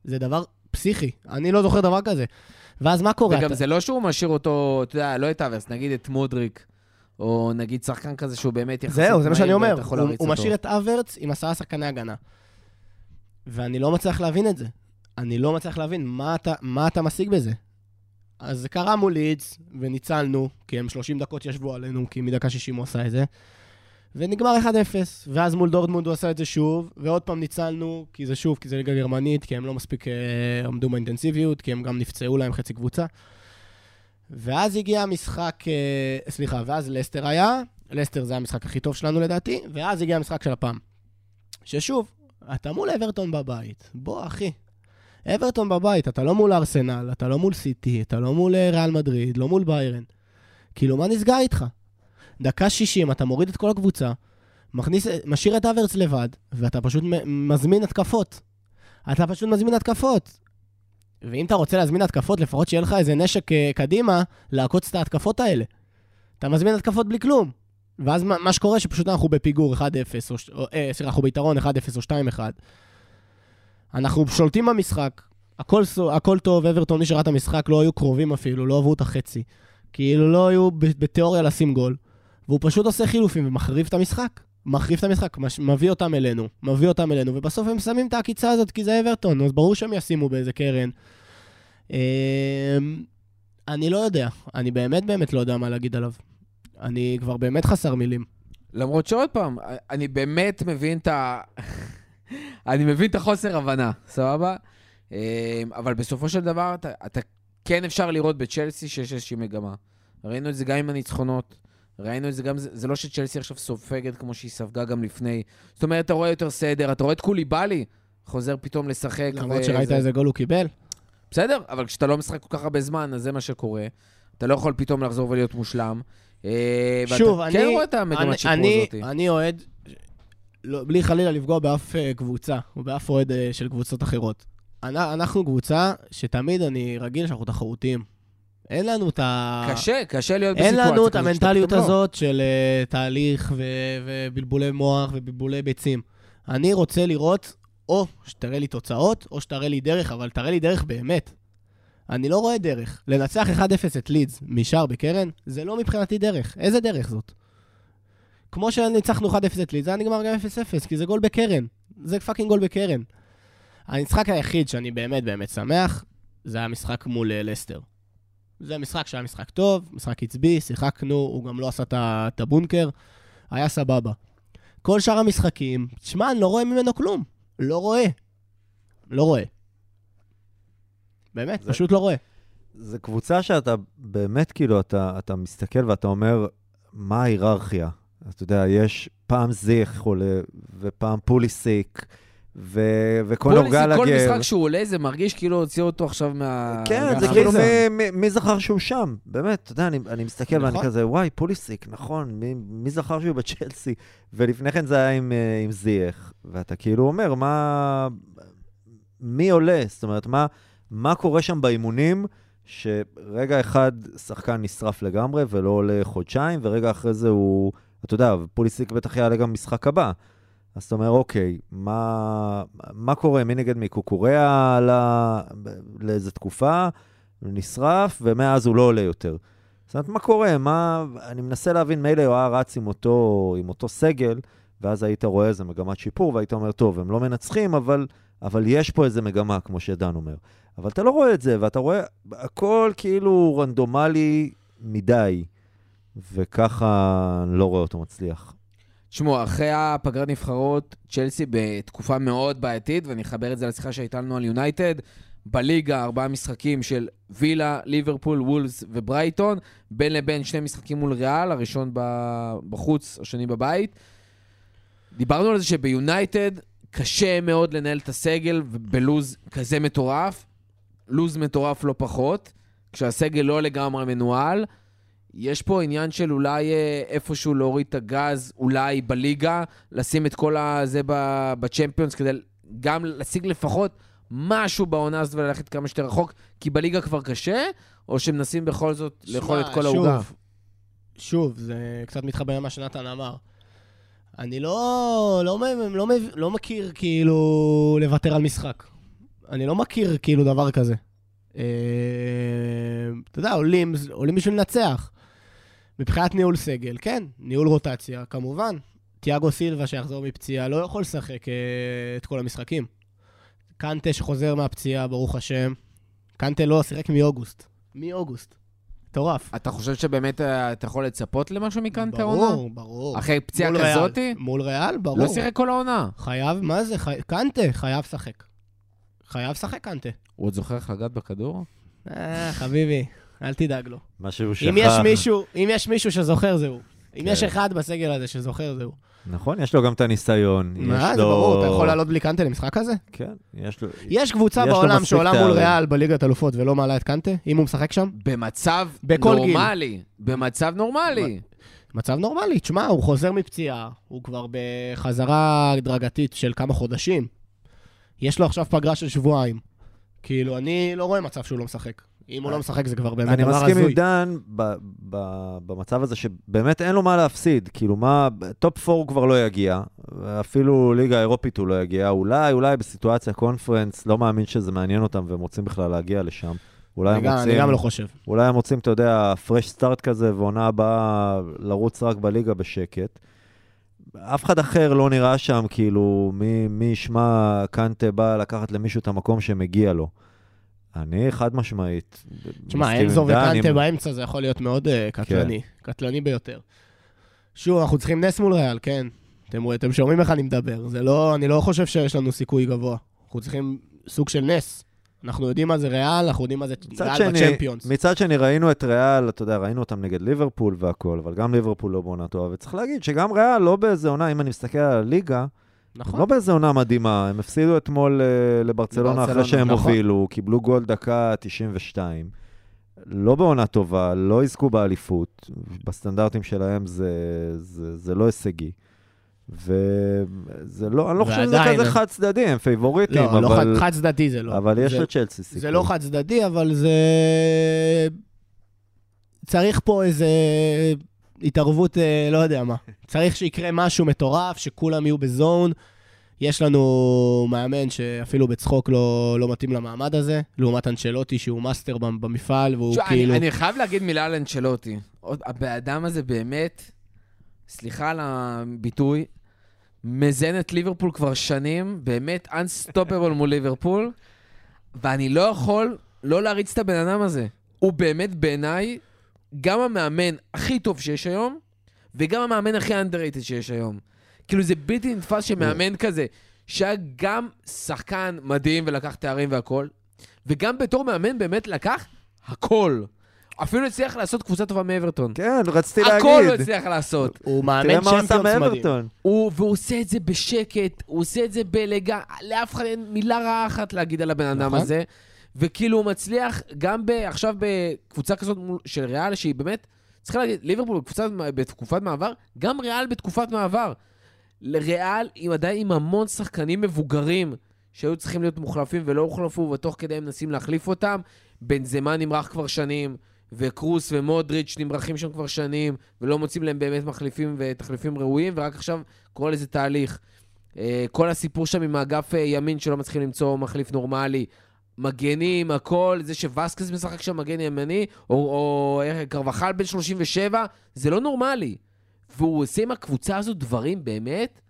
זה דבר פסיכי, אני לא זוכר דבר כזה. ואז מה קורה?
וגם
אתה-
זה לא שהוא משאיר אותו, אתה יודע, לא את אברס, נגיד את מודריק, או נגיד שחקן כזה שהוא באמת יחסית
זהו, זה מה שאני אומר. הוא, הוא. משאיר את אברץ עם עשרה שחקני הגנה. ואני לא מצליח להבין את זה. אני לא מצליח להבין מה אתה, מה אתה משיג בזה. אז זה קרה מול לידס, וניצלנו, כי הם 30 דקות ישבו עלינו, כי מדקה 60 הוא עשה את זה. ונגמר 1-0. ואז מול דורטמונד הוא עשה את זה שוב, ועוד פעם ניצלנו, כי זה שוב, כי זה ליגה גרמנית, כי הם לא מספיק אה, עמדו באינטנסיביות, כי הם גם נפצעו להם חצי קבוצה. ואז הגיע המשחק, אה, סליחה, ואז לסטר היה, לסטר זה המשחק הכי טוב שלנו לדעתי, ואז הגיע המשחק של הפעם. ששוב, אתה מול אברטון בבית. בוא, אחי. אברטון בבית, אתה לא מול ארסנל, אתה לא מול סיטי, אתה לא מול אה, ריאל מדריד, לא מול ביירן. כאילו, מה נסגר איתך? דקה 60, אתה מוריד את כל הקבוצה, מכניס, משאיר את אברץ לבד, ואתה פשוט מזמין התקפות. אתה פשוט מזמין התקפות. ואם אתה רוצה להזמין התקפות, לפחות שיהיה לך איזה נשק אה, קדימה לעקוץ את ההתקפות האלה. אתה מזמין התקפות בלי כלום. ואז מה, מה שקורה, שפשוט אנחנו בפיגור 1-0, או, או אה, סליחה, אנחנו ביתרון 1-0 או 2-1. אנחנו שולטים במשחק, הכל, הכל טוב, אברטון, מי שראה את המשחק, לא היו קרובים אפילו, לא עברו את החצי. כאילו לא היו בתיאוריה לשים גול. והוא פשוט עושה חילופים ומחריב את המשחק. מחריב את המשחק, מש- מביא אותם אלינו, מביא אותם אלינו, ובסוף הם שמים את העקיצה הזאת כי זה אברטון, אז ברור שהם ישימו באיזה קרן. אמ, אני לא יודע, אני באמת באמת לא יודע מה להגיד עליו. אני כבר באמת חסר מילים.
למרות שעוד פעם, אני באמת מבין את ה... אני מבין את החוסר הבנה, סבבה? אה, אבל בסופו של דבר, אתה, אתה כן אפשר לראות בצ'לסי שיש איזושהי מגמה. ראינו את זה גם עם הניצחונות, ראינו את זה גם, זה, לא שצ'לסי עכשיו סופגת כמו שהיא ספגה גם לפני. זאת אומרת, אתה רואה יותר סדר, אתה רואה את קוליבאלי חוזר פתאום לשחק.
למרות שראית איזה גול הוא קיבל.
בסדר, אבל כשאתה לא משחק כל כך הרבה זמן, אז זה מה שקורה. אתה לא יכול פתאום לחזור ולהיות מושלם. אה, ואתה
שוב, אני...
כן רואה את המגמת שיפור הזאת.
אני אוהד, לא, בלי חלילה לפגוע באף אה, קבוצה, או באף אוהד אה, של קבוצות אחרות. אנ- אנחנו קבוצה שתמיד אני רגיל שאנחנו תחרותיים. אין לנו את ה...
קשה, קשה להיות
אין
בסיטואציה
לנו את המנטליות
לא.
הזאת של uh, תהליך ו- ובלבולי מוח ובלבולי ביצים. אני רוצה לראות, או שתראה לי תוצאות, או שתראה לי דרך, אבל תראה לי דרך באמת. אני לא רואה דרך. לנצח 1-0 את לידס משער בקרן, זה לא מבחינתי דרך. איזה דרך זאת? כמו שניצחנו 1-0 את לידס, זה היה נגמר גם 0-0, כי זה גול בקרן. זה fucking גול בקרן. המשחק היחיד שאני באמת באמת שמח, זה היה משחק מול אה, לסטר. זה משחק שהיה משחק טוב, משחק עצבי, שיחקנו, הוא גם לא עשה את הבונקר, היה סבבה. כל שאר המשחקים, תשמע, אני לא רואה ממנו כלום. לא רואה. לא רואה. באמת,
זה-
פשוט לא רואה.
זו קבוצה שאתה באמת, כאילו, אתה, אתה מסתכל ואתה אומר, מה ההיררכיה? אתה יודע, יש פעם זיך עולה, ופעם פוליסיק, ו... וקונור
פוליסיק, כל. משחק שהוא עולה, זה מרגיש כאילו הוציאו אותו עכשיו מה...
כן, זה. כאילו, מי, מי, זכר שהוא שם? באמת, אתה יודע, אני, אני מסתכל ואני
נכון.
כזה, וואי, פוליסיק, נכון, מי, מי זכר שהוא בצ'לסי? ולפני כן זה היה עם, אה, עם זייח, ואתה כאילו אומר, מה... מי עולה? זאת אומרת, מה, מה קורה שם באימונים, שרגע אחד שחקן נשרף לגמרי ולא עולה חודשיים, ורגע אחרי זה הוא, אתה יודע, פוליסיק בטח יעלה גם משחק הבא. אז אתה אומר, אוקיי, מה, מה קורה? מי נגד מי? קוקוריאה עלה לאיזה תקופה, נשרף, ומאז הוא לא עולה יותר. זאת אומרת, מה קורה? מה... אני מנסה להבין, מילא הוא היה רץ עם אותו, עם אותו סגל, ואז היית רואה איזה מגמת שיפור, והיית אומר, טוב, הם לא מנצחים, אבל, אבל יש פה איזה מגמה, כמו שדן אומר. אבל אתה לא רואה את זה, ואתה רואה הכל כאילו רנדומלי מדי, וככה אני לא רואה אותו מצליח.
תשמעו, אחרי הפגרת נבחרות, צ'לסי בתקופה מאוד בעייתית, ואני אחבר את זה לשיחה שהייתה לנו על יונייטד. בליגה, ארבעה משחקים של וילה, ליברפול, וולס וברייטון, בין לבין שני משחקים מול ריאל, הראשון בחוץ, השני בבית. דיברנו על זה שביונייטד קשה מאוד לנהל את הסגל בלוז כזה מטורף, לוז מטורף לא פחות, כשהסגל לא לגמרי מנוהל. יש פה עניין של אולי אה, איפשהו להוריד את הגז, אולי בליגה, לשים את כל הזה בצ'מפיונס, כדי גם להשיג לפחות משהו בעונה הזאת וללכת כמה שיותר רחוק, כי בליגה כבר קשה, או שמנסים בכל זאת לאכול את כל העוגה?
שוב, זה קצת מתחבר למה שנתן אמר. אני לא, לא, לא, מב- לא מכיר כאילו לוותר על משחק. אני לא מכיר כאילו דבר כזה. אה, אתה יודע, עולים, עולים בשביל לנצח. מבחינת ניהול סגל, כן, ניהול רוטציה, כמובן. תיאגו סילבה שיחזור מפציעה לא יכול לשחק אה, את כל המשחקים. קנטה שחוזר מהפציעה, ברוך השם. קנטה לא שיחק מאוגוסט. מאוגוסט. מטורף.
אתה חושב שבאמת אה, אתה יכול לצפות למשהו מקנטה העונה?
ברור, ברור.
אחרי פציעה
מול ריאל.
כזאתי?
מול ריאל, ברור.
לא שיחק כל העונה.
חייב, מה זה? חי... קנטה, חייב לשחק. חייב לשחק קנטה.
הוא עוד זוכר איך לגעת בכדור?
אה, חביבי, אל תדאג לו.
מה שהוא שכח.
אם יש מישהו, אם יש מישהו שזוכר, זה הוא. אם
כן.
יש אחד בסגל הזה שזוכר, זה הוא.
נכון, יש לו גם את הניסיון. יש
מה, זה
לו-
ברור, אתה יכול לעלות בלי קנטה למשחק הזה?
כן, יש לו...
יש קבוצה בעולם שעולה מול. ריאל בליגת אלופות ולא מעלה את קנטה, אם הוא משחק שם?
במצב. נורמלי. במצב נורמלי.
מצב נורמלי, תשמע, הוא חוזר מפציעה, הוא כבר בחזרה הדרגתית של כמה חודשים. יש לו עכשיו פגרה של שבועיים. כאילו, אני לא רואה מצב שהוא לא משחק. אם הוא לא משחק זה כבר באמת
אני
דבר
מסכים עם
הזוי.
דן במצב הזה שבאמת אין לו מה להפסיד. כאילו, מה, top 4 הוא כבר לא יגיע, אפילו ליגה אירופית הוא לא יגיע. אולי, אולי בסיטואציה קונפרנס, לא מאמין שזה מעניין אותם והם רוצים בכלל להגיע לשם. אולי
אני
הם רוצים...
אני גם לא חושב.
אולי הם רוצים, אתה יודע, fresh start כזה, ועונה הבאה לרוץ רק בליגה בשקט. אף אחד אחר לא נראה שם, כאילו, מי ישמע קנטה בא לקחת למישהו את המקום שמגיע לו. אני חד משמעית.
תשמע, אנזו וקנטה באמצע זה יכול להיות מאוד אה,
כן.
קטלני. קטלני ביותר. שוב, אנחנו צריכים נס מול ריאל, כן. אתם אתם שומעים איך אני מדבר. זה לא, אני לא חושב שיש לנו סיכוי גבוה. אנחנו צריכים סוג של נס. אנחנו יודעים מה זה ריאל, אנחנו יודעים מה זה ריאל בצ'מפיונס.
מצד שני, ראינו את ריאל, אתה יודע, ראינו אותם נגד ליברפול והכול, אבל גם ליברפול לא בעונה טובה, וצריך להגיד שגם ריאל לא באיזה עונה, אם אני מסתכל על הליגה,
נכון.
לא באיזה עונה מדהימה, הם הפסידו אתמול אה, לברצלונה אחרי שהם
נכון.
הובילו, קיבלו גול דקה 92. לא בעונה טובה, לא יזכו באליפות, בסטנדרטים שלהם זה, זה, זה לא הישגי. וזה לא, אני לא חושב שזה כזה חד צדדי, הם פייבוריטים,
לא, לא
אבל,
חד- חד צדדי זה לא.
אבל יש לצ'לסי סיכוי.
זה לא חד צדדי, אבל זה... צריך פה איזה התערבות, אה, לא יודע מה. צריך שיקרה משהו מטורף, שכולם יהיו ב zone. יש לנו מאמן שאפילו בצחוק לא, לא מתאים למעמד הזה, לעומת אנצ'לוטי שהוא master במ- במפעל, והוא
תשמע,
כאילו...
אני, אני חייב להגיד מילה על אנצ'לוטי. הבן אדם הזה באמת, סליחה על הביטוי, מזן את ליברפול כבר שנים, באמת אנסטופבל מול ליברפול, ואני לא יכול לא להריץ את הבן אדם הזה. הוא באמת בעיניי גם המאמן הכי טוב שיש היום, וגם המאמן הכי underrated שיש היום. כאילו זה בלתי נתפס שמאמן כזה, שהיה גם שחקן מדהים ולקח תארים והכל, וגם בתור מאמן באמת לקח הכל. אפילו הצליח לעשות קבוצה טובה מאברטון.
כן, רציתי להגיד.
הכל הוא הצליח לעשות.
הוא מאמן צ'מפיונס מדהים.
מאברטון.
הוא, והוא עושה את זה בשקט, הוא עושה את זה באלגה, לאף אחד אין מילה רעה אחת להגיד על הבן אדם
נכון.
הזה. וכאילו הוא מצליח גם ב, עכשיו בקבוצה כזאת של ריאל, שהיא באמת, צריך להגיד, ליברפול בקבוצת, בתקופת מעבר, גם ריאל בתקופת מעבר. לריאל עם עדיין עם המון שחקנים מבוגרים שהיו צריכים להיות מוחלפים ולא הוחלפו, ותוך כדי הם מנסים להחליף אותם. בנזמה נמרח כבר שנים, וקרוס ומודריץ' נמרחים שם כבר שנים, ולא מוצאים להם באמת מחליפים ותחליפים ראויים, ורק עכשיו קורה לזה תהליך. אה, כל הסיפור שם עם האגף אה, ימין שלא מצליחים למצוא מחליף נורמלי. מגנים, הכל, זה שווסקס משחק שם מגן ימני, או, או אה, קרבחל בן 37, זה לא נורמלי. והוא עושה עם הקבוצה הזו דברים באמת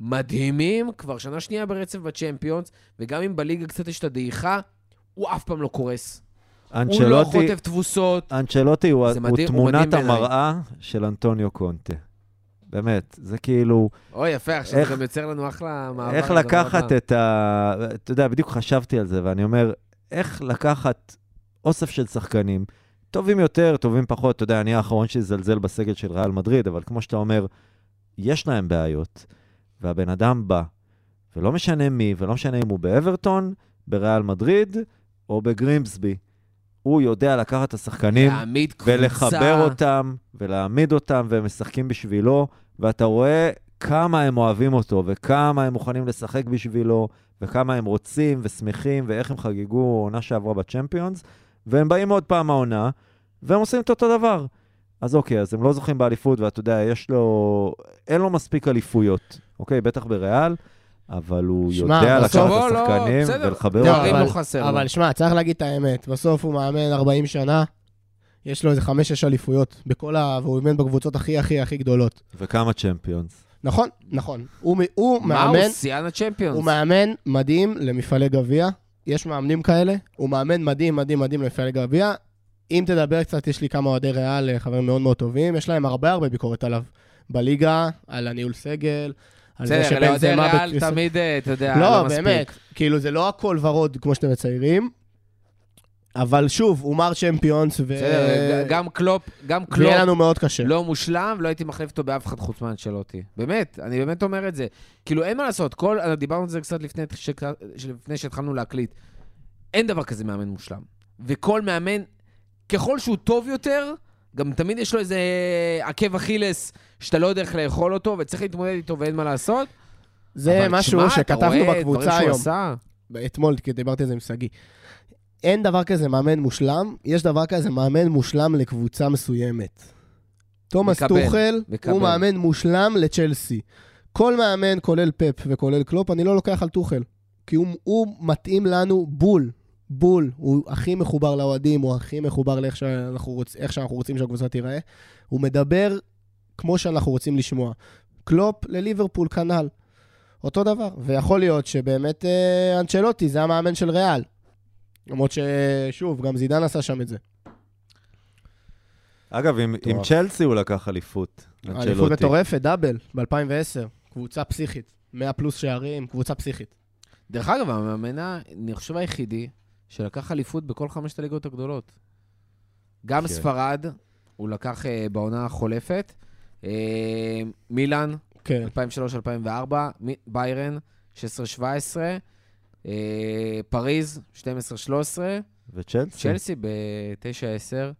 מדהימים, כבר שנה שנייה ברצף בצ'מפיונס, וגם אם בליגה קצת יש את הדעיכה, הוא אף פעם לא קורס. הוא לא
אנצ'לוטי,
חוטף תבוסות.
אנצ'לוטי הוא,
מדהים, הוא
תמונת. המראה של אנטוניו קונטה. באמת, זה כאילו,
אוי, יפה, עכשיו
איך-
זה גם יוצר לנו אחלה מעבר.
איך לקחת. את ה... אתה יודע, בדיוק חשבתי על זה, ואני אומר, איך לקחת אוסף של שחקנים, טובים יותר, טובים פחות, אתה יודע, אני האחרון שיזלזל בסגל של ריאל מדריד, אבל כמו שאתה אומר, יש להם בעיות, והבן אדם בא, ולא משנה מי, ולא משנה אם הוא באברטון, בריאל מדריד או בגרימסבי. הוא יודע לקחת את השחקנים. ולחבר אותם, ולהעמיד אותם, והם משחקים בשבילו, ואתה רואה כמה הם אוהבים אותו, וכמה הם מוכנים לשחק בשבילו, וכמה הם רוצים ושמחים, ואיך הם חגגו עונה שעברה בצ'מפיונס, והם באים עוד פעם העונה, והם עושים את אותו דבר. אז אוקיי, אז הם לא זוכים באליפות, ואתה יודע, יש לו... אין לו מספיק אליפויות, אוקיי? בטח בריאל, אבל הוא
שמע,
יודע לקחת
לא,
את
לא,
השחקנים
בסדר.
ולחבר
לא,
אותם.
לא חסר.
אבל שמע, צריך להגיד את האמת, בסוף הוא מאמן 40 שנה, יש לו איזה 5-6 אליפויות, בכל ה... והוא אימן בקבוצות הכי הכי הכי גדולות.
וכמה צ'מפיונס.
נכון, נכון. הוא, מ- הוא
מה הוא?
מאמן,
שיאן הצ'מפיונס.
הוא מאמן מדהים למפעלי גביע. יש מאמנים כאלה. הוא מאמן מדהים, מדהים, מדהים למפעלי גביע. אם תדבר קצת, יש לי כמה אוהדי ריאל, אה, חברים מאוד מאוד טובים, יש להם הרבה הרבה ביקורת עליו. בליגה, על הניהול סגל,
בסדר, לאוהדי. ריאל תמיד, אה, אתה יודע,
לא,
לא מספיק.
באמת, כאילו זה לא הכל ורוד כמו שאתם מציירים, אבל שוב, הוא מר צ'מפיונס, ו...
בסדר, גם קלופ, גם קלופ
ויהיה לנו מאוד קשה.
לא מושלם, לא הייתי מחליף אותו באף אחד חוץ מאנצ'לוטי. באמת, אני באמת אומר את זה. כאילו, אין מה לעשות, כל, דיברנו על זה קצת לפני, שק- לפני שהתחלנו להקליט. אין דבר כזה מאמן מושלם. וכל מאמן, ככל שהוא טוב יותר, גם תמיד יש לו איזה עקב אכילס שאתה לא יודע איך לאכול אותו, וצריך להתמודד איתו ואין מה לעשות.
זה משהו
אתה
שכתבנו בקבוצה היום,
עשה.
אתמול, כי דיברתי על זה עם שגיא. אין דבר כזה מאמן מושלם, יש דבר כזה מאמן מושלם לקבוצה מסוימת. תומאס טוחל. הוא מאמן מושלם לצ'לסי. כל מאמן, כולל פפ וכולל קלופ, אני לא לוקח על טוחל. כי הוא, הוא מתאים לנו בול, בול. הוא הכי מחובר לאוהדים, הוא הכי מחובר לאיך שאנחנו, רוצ, איך שאנחנו רוצים שהקבוצה תיראה. הוא מדבר כמו שאנחנו רוצים לשמוע. קלופ לליברפול כנ"ל. אותו דבר. ויכול להיות שבאמת אה, אנצ'לוטי זה המאמן של ריאל. למרות ששוב, גם זידן עשה שם את זה.
אגב, עם, עם. צ'לסי הוא לקח אליפות.
אליפות
אנצ'לוטי.
מטורפת, דאבל, ב-2010. קבוצה פסיכית. 100 פלוס שערים, קבוצה פסיכית.
דרך אגב, המאמן, אני חושב היחידי, שלקח אליפות בכל חמשת הליגות הגדולות. גם
כן.
ספרד, הוא לקח אה, בעונה החולפת. אה, מילאן,
כן.
2003-2004, מי- ביירן, 16-17, אה, פריז, 12-13,
וצ'לסי?
צ'לסי ב-9-10.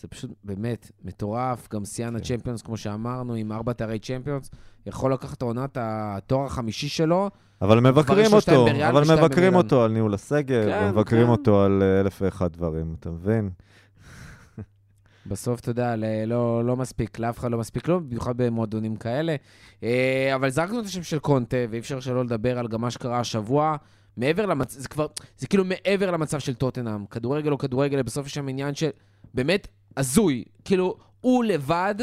זה פשוט באמת מטורף. גם שיאן הצ'מפיונס, כמו שאמרנו, עם ארבע תארי צ'מפיונס, יכול לקחת את עונת התואר החמישי שלו.
אבל מבקרים אותו, אבל מבקרים. אותו על ניהול הסגל,
כן,
ומבקרים
כן.
אותו על אה, אלף ואחד דברים, אתה מבין?
בסוף, אתה יודע, לא, לא מספיק, לאף אחד לא מספיק לו, במיוחד במועדונים כאלה. אה, אבל זרקנו את השם של קונטה, ואי אפשר שלא לדבר על גם מה שקרה השבוע. מעבר למצב, זה כבר, זה כאילו מעבר למצב של טוטנאם. כדורגל או כדורגל, בסוף יש שם עניין של באמת הזוי. כאילו, הוא לבד,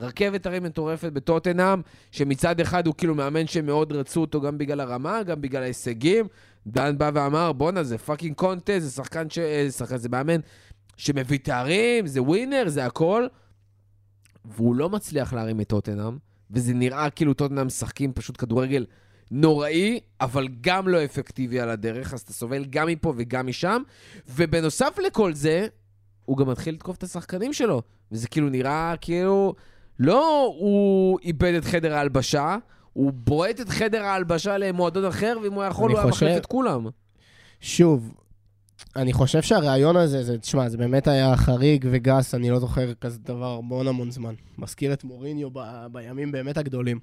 רכבת הרים מטורפת בטוטנאם, שמצד אחד הוא כאילו מאמן שמאוד רצו אותו גם בגלל הרמה, גם בגלל ההישגים. דן בא ואמר, בואנה, זה fucking קונטה, זה שחקן ש... אה, שחקן, זה מאמן שמביא תארים, זה winner, זה הכל. והוא לא מצליח להרים את טוטנאם, וזה נראה כאילו טוטנאם משחקים פשוט כדורגל נוראי, אבל גם לא אפקטיבי על הדרך, אז אתה סובל גם מפה וגם משם. ובנוסף לכל זה, הוא גם מתחיל לתקוף את השחקנים שלו. וזה כאילו נראה כאילו... לא הוא איבד את חדר ההלבשה, הוא בועט את חדר ההלבשה למועדון אחר, ואם הוא יכול, הוא היה
חושב-
מחליף את כולם.
שוב, אני חושב שהרעיון הזה, זה, תשמע, זה באמת היה חריג וגס, אני לא זוכר כזה דבר המון המון זמן. מזכיר את מוריניו ב, בימים באמת הגדולים.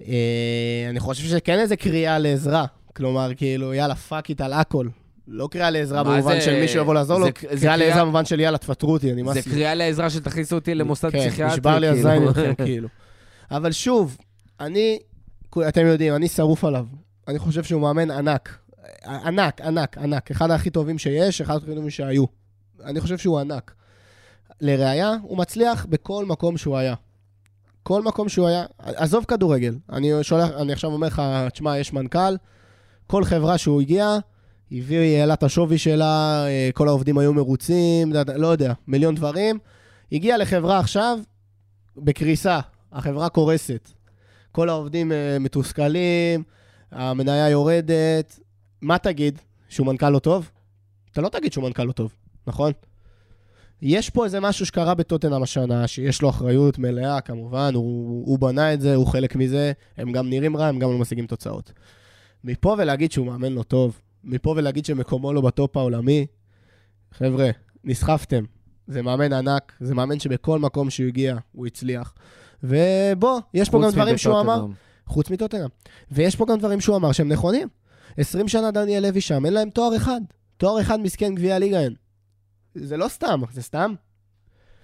אה, אני חושב שכן איזה קריאה לעזרה. כלומר, כאילו, יאללה, fuck it על הכל. לא קריאה לעזרה במובן
זה-
של מישהו יבוא לעזור לו,
זה- זה
קריאה
קריאה-
לעזרה במובן של יאללה, תפטרו אותי, אני
זה
מסי.
קריאה לעזרה שתכניסו אותי למוסד
כן,
פסיכיאטרי.
נשבר לי
כאילו.
הזין מכם, כאילו. אבל שוב, אני, אתם יודעים, אני שרוף עליו. אני חושב שהוא מאמן ענק. ענק, ענק, ענק. אחד הכי טובים שיש, אחד הכי טובים שהיו. אני חושב שהוא ענק. לראיה, הוא מצליח בכל מקום שהוא היה. כל מקום שהוא היה, עזוב כדורגל. אני שולח, אני עכשיו אומר לך, תשמע, יש מנכ"ל, כל חברה שהוא הגיע, הביא, העלה את השווי שלה, אה, כל העובדים היו מרוצים, לא יודע, מיליון דברים. הגיע לחברה עכשיו בקריסה, החברה קורסת. כל העובדים אה, מתוסכלים, המניה יורדת. מה תגיד? שהוא מנכ"ל לא טוב? אתה לא תגיד שהוא מנכ"ל לא טוב, נכון? יש פה איזה משהו שקרה בטוטנאם השנה, שיש לו אחריות מלאה, כמובן, הוא, הוא בנה את זה, הוא חלק מזה, הם גם נראים רע, הם גם לא משיגים תוצאות. מפה ולהגיד שהוא מאמן לא טוב, מפה ולהגיד שמקומו לא בטופ העולמי, חבר'ה, נסחפתם. זה מאמן ענק, זה מאמן שבכל מקום שהוא הגיע, הוא הצליח. ובוא, יש פה גם דברים שהוא אמר. חוץ מטוטנאם. ויש פה גם דברים שהוא אמר שהם נכונים. 20 שנה דניאל לוי שם, אין להם תואר אחד. תואר אחד מסכן גביע הליגה אין. זה לא סתם, זה סתם.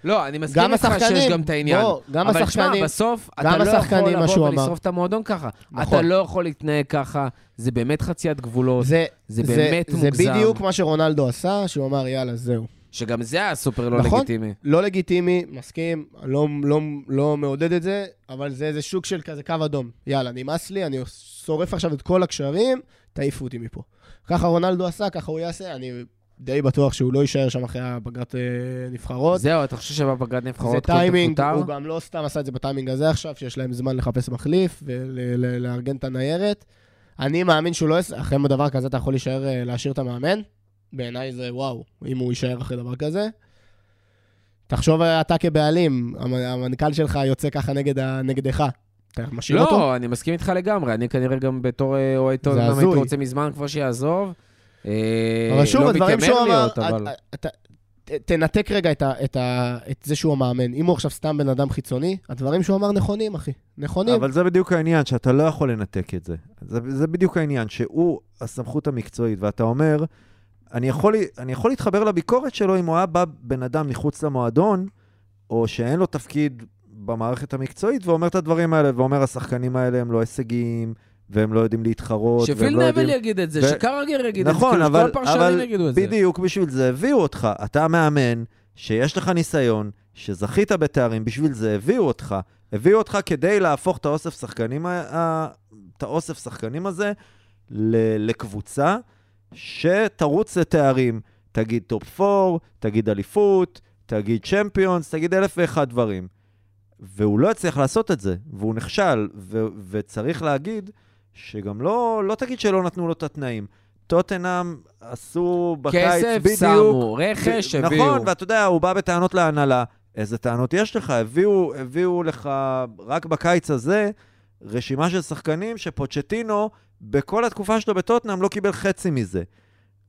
לא, אני מסכים איתך שיש גם את העניין.
בוא, גם
אבל
השחקנים,
תשמע, בסוף, אתה לא יכול לבוא. ולשרוף את המועדון ככה.
נכון.
אתה לא יכול להתנהג ככה, זה באמת חציית גבולות,
זה,
זה באמת
זה
מוגזם.
בדיוק מה שרונלדו עשה, שהוא אמר, יאללה, זהו.
שגם זה היה סופר לא
נכון.
לגיטימי.
לא לגיטימי, מסכים, לא, לא, לא מעודד את זה, אבל זה איזה שוק של כזה קו אדום. יאללה, נמאס לי, אני שורף עכשיו את כל הקשרים, תעיפו אותי מפה. ככה רונלדו עשה, ככה הוא יעשה, אני די בטוח שהוא לא יישאר שם אחרי הפגרת אה, נבחרות.
זהו, אתה חושב שבפגרת נבחרות
זה טיימינג? הוא גם לא סתם עשה את זה בטיימינג הזה עכשיו, שיש להם זמן לחפש מחליף ולארגן את הניירת. אני מאמין שהוא לא... אחרי דבר כזה אתה יכול להישאר, אה, להשאיר את המאמן. בעיניי זה וואו, אם הוא יישאר אחרי דבר כזה. תחשוב אה, אתה כבעלים, המ- המנכ"ל שלך יוצא ככה נגד נגדך. אתה משאיר אותו?
לא, אני מסכים איתך לגמרי. אני כנראה גם בתור אה, אוהד טוב, הייתי. רוצה מזמן כבר שיעזוב. אה,
אבל שוב,
לא
הדברים שהוא אמר,
אבל-
תנתק רגע את, ה, את, ה, את זה שהוא המאמן. אם הוא עכשיו סתם בן אדם חיצוני, הדברים שהוא אמר נכונים, אחי. נכונים.
אבל זה בדיוק העניין, שאתה לא יכול לנתק את זה. זה, זה בדיוק העניין, שהוא הסמכות המקצועית, ואתה אומר, אני יכול, אני יכול להתחבר לביקורת שלו אם הוא היה בא בן אדם מחוץ למועדון, או שאין לו תפקיד במערכת המקצועית, ואומר את הדברים האלה, ואומר, השחקנים האלה הם לא הישגים, והם לא יודעים להתחרות, והם
שפיל
לא
נבל
יודעים...
יגיד את זה,
ו-
שקרגר יגיד את זה,
נכון,
כאילו
אבל,
כל פרשנים
אבל
יגידו את זה.
בדיוק בשביל זה הביאו אותך. אתה מאמן, שיש לך ניסיון, שזכית בתארים, בשביל זה הביאו אותך. הביאו אותך כדי להפוך את האוסף שחקנים, את האוסף שחקנים הזה ל- לקבוצה שתרוץ לתארים. תגיד top 4, תגיד אליפות, תגיד צ'מפיונס, תגיד אלף ואחד דברים. והוא לא הצליח לעשות את זה, והוא נכשל, ו- וצריך להגיד שגם לא, לא תגיד שלא נתנו לו את התנאים. טוטנאם עשו בקיץ
כסף
בדיוק...
שמו, רכש הביאו.
נכון, ואתה יודע, הוא בא בטענות להנהלה. איזה טענות יש לך? הביאו, הביאו לך רק בקיץ הזה רשימה של שחקנים שפוצ'טינו, בכל התקופה שלו בטוטנאם, לא קיבל חצי מזה.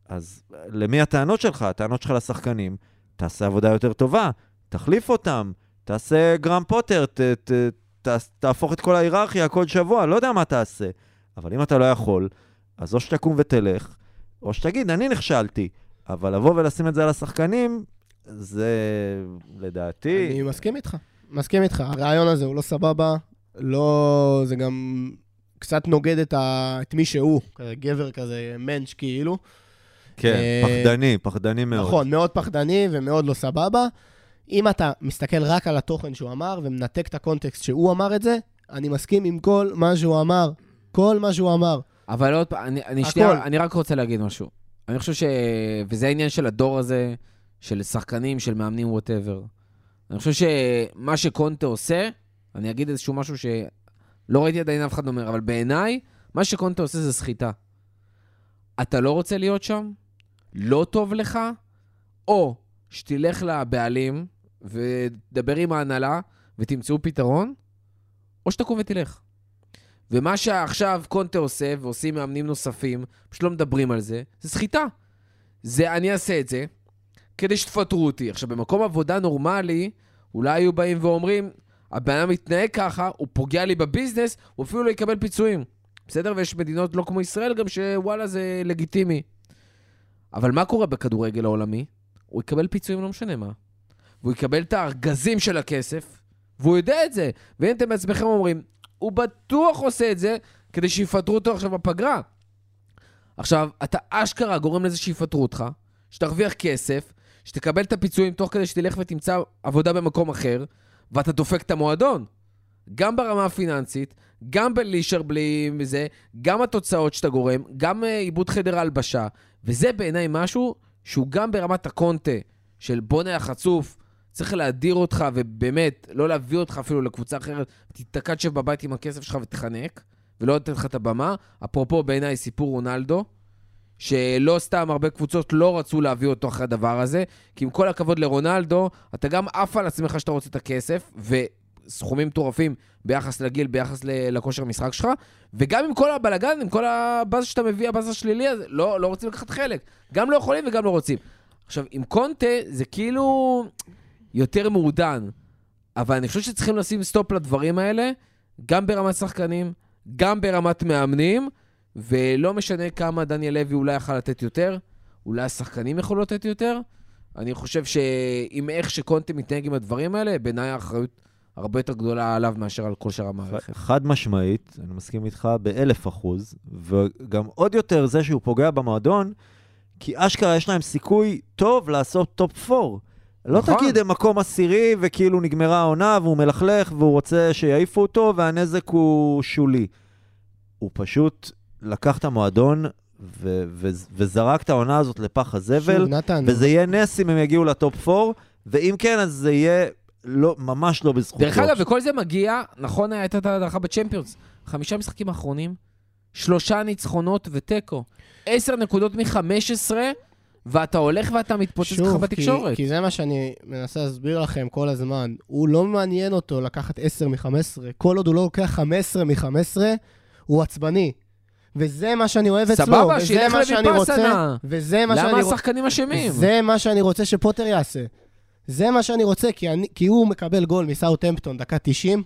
אז למי הטענות שלך? הטענות שלך לשחקנים, תעשה עבודה יותר טובה, תחליף אותם, תעשה גרם פוטר, ת, ת, ת, תהפוך את כל ההיררכיה כל שבוע, לא יודע מה תעשה. אבל אם אתה לא יכול, אז או שתקום ותלך, או שתגיד, אני נכשלתי. אבל לבוא ולשים את זה על השחקנים, זה לדעתי...
אני מסכים איתך. מסכים איתך. הרעיון הזה הוא לא סבבה, לא... זה גם קצת נוגד את, ה... את מי שהוא, גבר כזה, מענץ' כאילו.
כן,
אה,
פחדני, פחדני מאוד.
נכון, מאוד פחדני ומאוד לא סבבה. אם אתה מסתכל רק על התוכן שהוא אמר ומנתק את הקונטקסט שהוא אמר את זה, אני מסכים עם כל מה שהוא אמר. כל מה שהוא אמר.
אבל עוד פעם, אני, אני. שנייה, אני רק רוצה להגיד משהו. אני חושב ש... וזה העניין של הדור הזה, של שחקנים, של מאמנים, ווטאבר. אני חושב שמה שקונטה עושה, אני אגיד איזשהו משהו שלא ראיתי עדיין אף אחד אומר, אבל בעיניי, מה שקונטה עושה זה סחיטה. אתה לא רוצה להיות שם, לא טוב לך, או שתלך לבעלים ודבר עם ההנהלה ותמצאו פתרון, או שתקום ותלך. ומה שעכשיו קונטה עושה, ועושים מאמנים נוספים, פשוט לא מדברים על זה, זה סחיטה. זה, אני אעשה את זה, כדי שתפטרו אותי. עכשיו, במקום עבודה נורמלי, אולי היו באים ואומרים, הבן אדם מתנהג ככה, הוא פוגע לי בביזנס, הוא אפילו לא יקבל פיצויים. בסדר? ויש מדינות לא כמו ישראל גם שוואלה זה לגיטימי. אבל מה קורה בכדורגל העולמי? הוא יקבל פיצויים לא משנה מה. והוא יקבל את הארגזים של הכסף, והוא יודע את זה. ואם אתם בעצמכם אומרים, הוא בטוח עושה את זה כדי שיפטרו אותו עכשיו בפגרה. עכשיו, אתה אשכרה גורם לזה שיפטרו אותך, שתרוויח כסף, שתקבל את הפיצויים תוך כדי שתלך ותמצא עבודה במקום אחר, ואתה דופק את המועדון. גם ברמה הפיננסית, גם בלישר בלי זה, גם התוצאות שאתה גורם, גם אה, עיבוד חדר ההלבשה. וזה בעיניי משהו שהוא גם ברמת הקונטה של בואנה החצוף, צריך להדיר אותך ובאמת לא להביא אותך אפילו לקבוצה אחרת, תתקע תשב בבית עם הכסף שלך ותחנק, ולא לתת לך את הבמה. אפרופו בעיניי סיפור רונלדו, שלא סתם הרבה קבוצות לא רצו להביא אותו אחרי הדבר הזה, כי עם כל הכבוד לרונלדו, אתה גם עף על עצמך שאתה רוצה את הכסף, וסכומים מטורפים ביחס לגיל, ביחס לכושר המשחק שלך, וגם עם כל הבלגן, עם כל הבאז שאתה מביא, הבאז השלילי הזה, לא, לא רוצים לקחת חלק. גם לא יכולים וגם לא רוצים. עכשיו, עם קונטה זה כאילו יותר מעודן, אבל אני חושב שצריכים לשים סטופ לדברים האלה, גם ברמת שחקנים, גם ברמת מאמנים, ולא משנה כמה דניאל לוי אולי יכל לתת יותר, אולי השחקנים יכולו לתת יותר. אני חושב שעם איך שקונטה מתנהג עם הדברים האלה, בעיניי האחריות הרבה יותר גדולה עליו מאשר על כל שאר המערכת.
חד משמעית, אני מסכים איתך באלף אחוז, וגם עוד יותר זה שהוא פוגע במועדון, כי אשכרה יש להם סיכוי טוב לעשות top 4. לא
נכון.
תגיד הם מקום עשירי וכאילו נגמרה העונה והוא מלכלך והוא רוצה שיעיפו אותו והנזק הוא שולי. הוא פשוט לקח את המועדון ו- ו- וזרק את העונה הזאת לפח הזבל,
שוב, נתן,
וזה יהיה נס אם הם יגיעו ל top 4, ואם כן, אז זה יהיה לא, ממש לא בזכותו.
דרך אגב, וכל זה מגיע, נכון, הייתה את ההדחה בצ'מפיונס. חמישה משחקים אחרונים, שלושה ניצחונות ותיקו. עשר נקודות מ-15, ואתה הולך ואתה מתפוצץ לך
שוב,
בתקשורת.
כי, כי זה מה שאני מנסה להסביר לכם כל הזמן. הוא לא מעניין אותו לקחת 10 מ-15. כל עוד הוא לא לוקח 15 מ-15, הוא עצבני. וזה מה שאני אוהב אצלו,
סבבה,
וזה
שילך
מה שאני רוצה. וזה מה
למה
שאני רוצה,
השחקנים אשמים?
זה מה שאני רוצה שפוטר יעשה. זה מה שאני רוצה, כי, אני, כי הוא מקבל גול מסאוטהמפטון, דקה 90,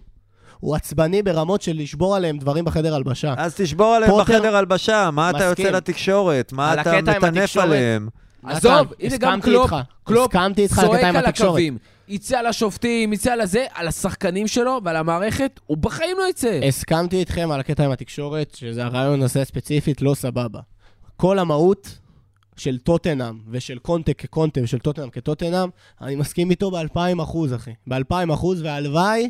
הוא עצבני ברמות של לשבור עליהם דברים בחדר הלבשה.
אז תשבור עליהם
פוטר-
בחדר הלבשה, מה אתה
מסכים.
יוצא לתקשורת? מה
על
אתה מטנף
התקשורת.
עליהם?
עזוב, הנה גם קלופ. קלופ צועק על. הקוונים, יצא על השופטים, יצא על הזה, על השחקנים שלו ועל המערכת, הוא בחיים לא יצא.
הסכמתי איתכם על הקטע עם התקשורת, שזה הרעיון הזה ספציפית, לא סבבה. כל המהות של טוטנאם ושל קונטה כקונטה ושל טוטנאם כטוטנאם, אני מסכים איתו באלפיים אחוז, אחי. באלפיים אחוז, והלוואי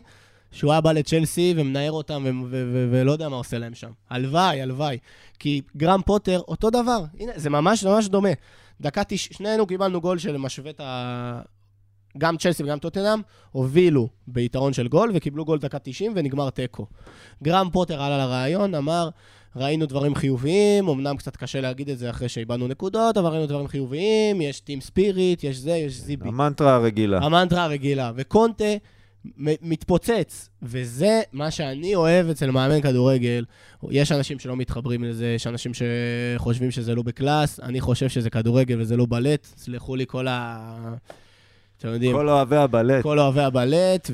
שהוא היה בא לצ'לסי ומנער אותם ו- ו- ו- ולא יודע מה עושה להם שם. הלוואי, הלוואי. כי גרם פוטר, אותו דבר. הנה, זה ממש ממש דומה. דקה תש... שנינו קיבלנו גול של משווה את ה... גם צ'לסי וגם טוטנאם הובילו ביתרון של גול וקיבלו גול דקה 90 ונגמר תיקו. גרם פוטר עלה לרעיון, אמר, ראינו דברים חיוביים, אמנם קצת קשה להגיד את זה אחרי שאיבדנו נקודות, אבל ראינו דברים חיוביים, יש טים ספיריט, יש זה, יש זיבי.
המנטרה הרגילה.
המנטרה הרגילה. וקונטה מתפוצץ, וזה מה שאני אוהב אצל מאמן כדורגל. יש אנשים שלא מתחברים לזה, יש אנשים שחושבים שזה לא בקלאס, אני חושב שזה כדורגל וזה לא בלט. סלחו לי כל ה... אתם יודעים,
כל אוהבי הבלט.
כל אוהבי הבלט,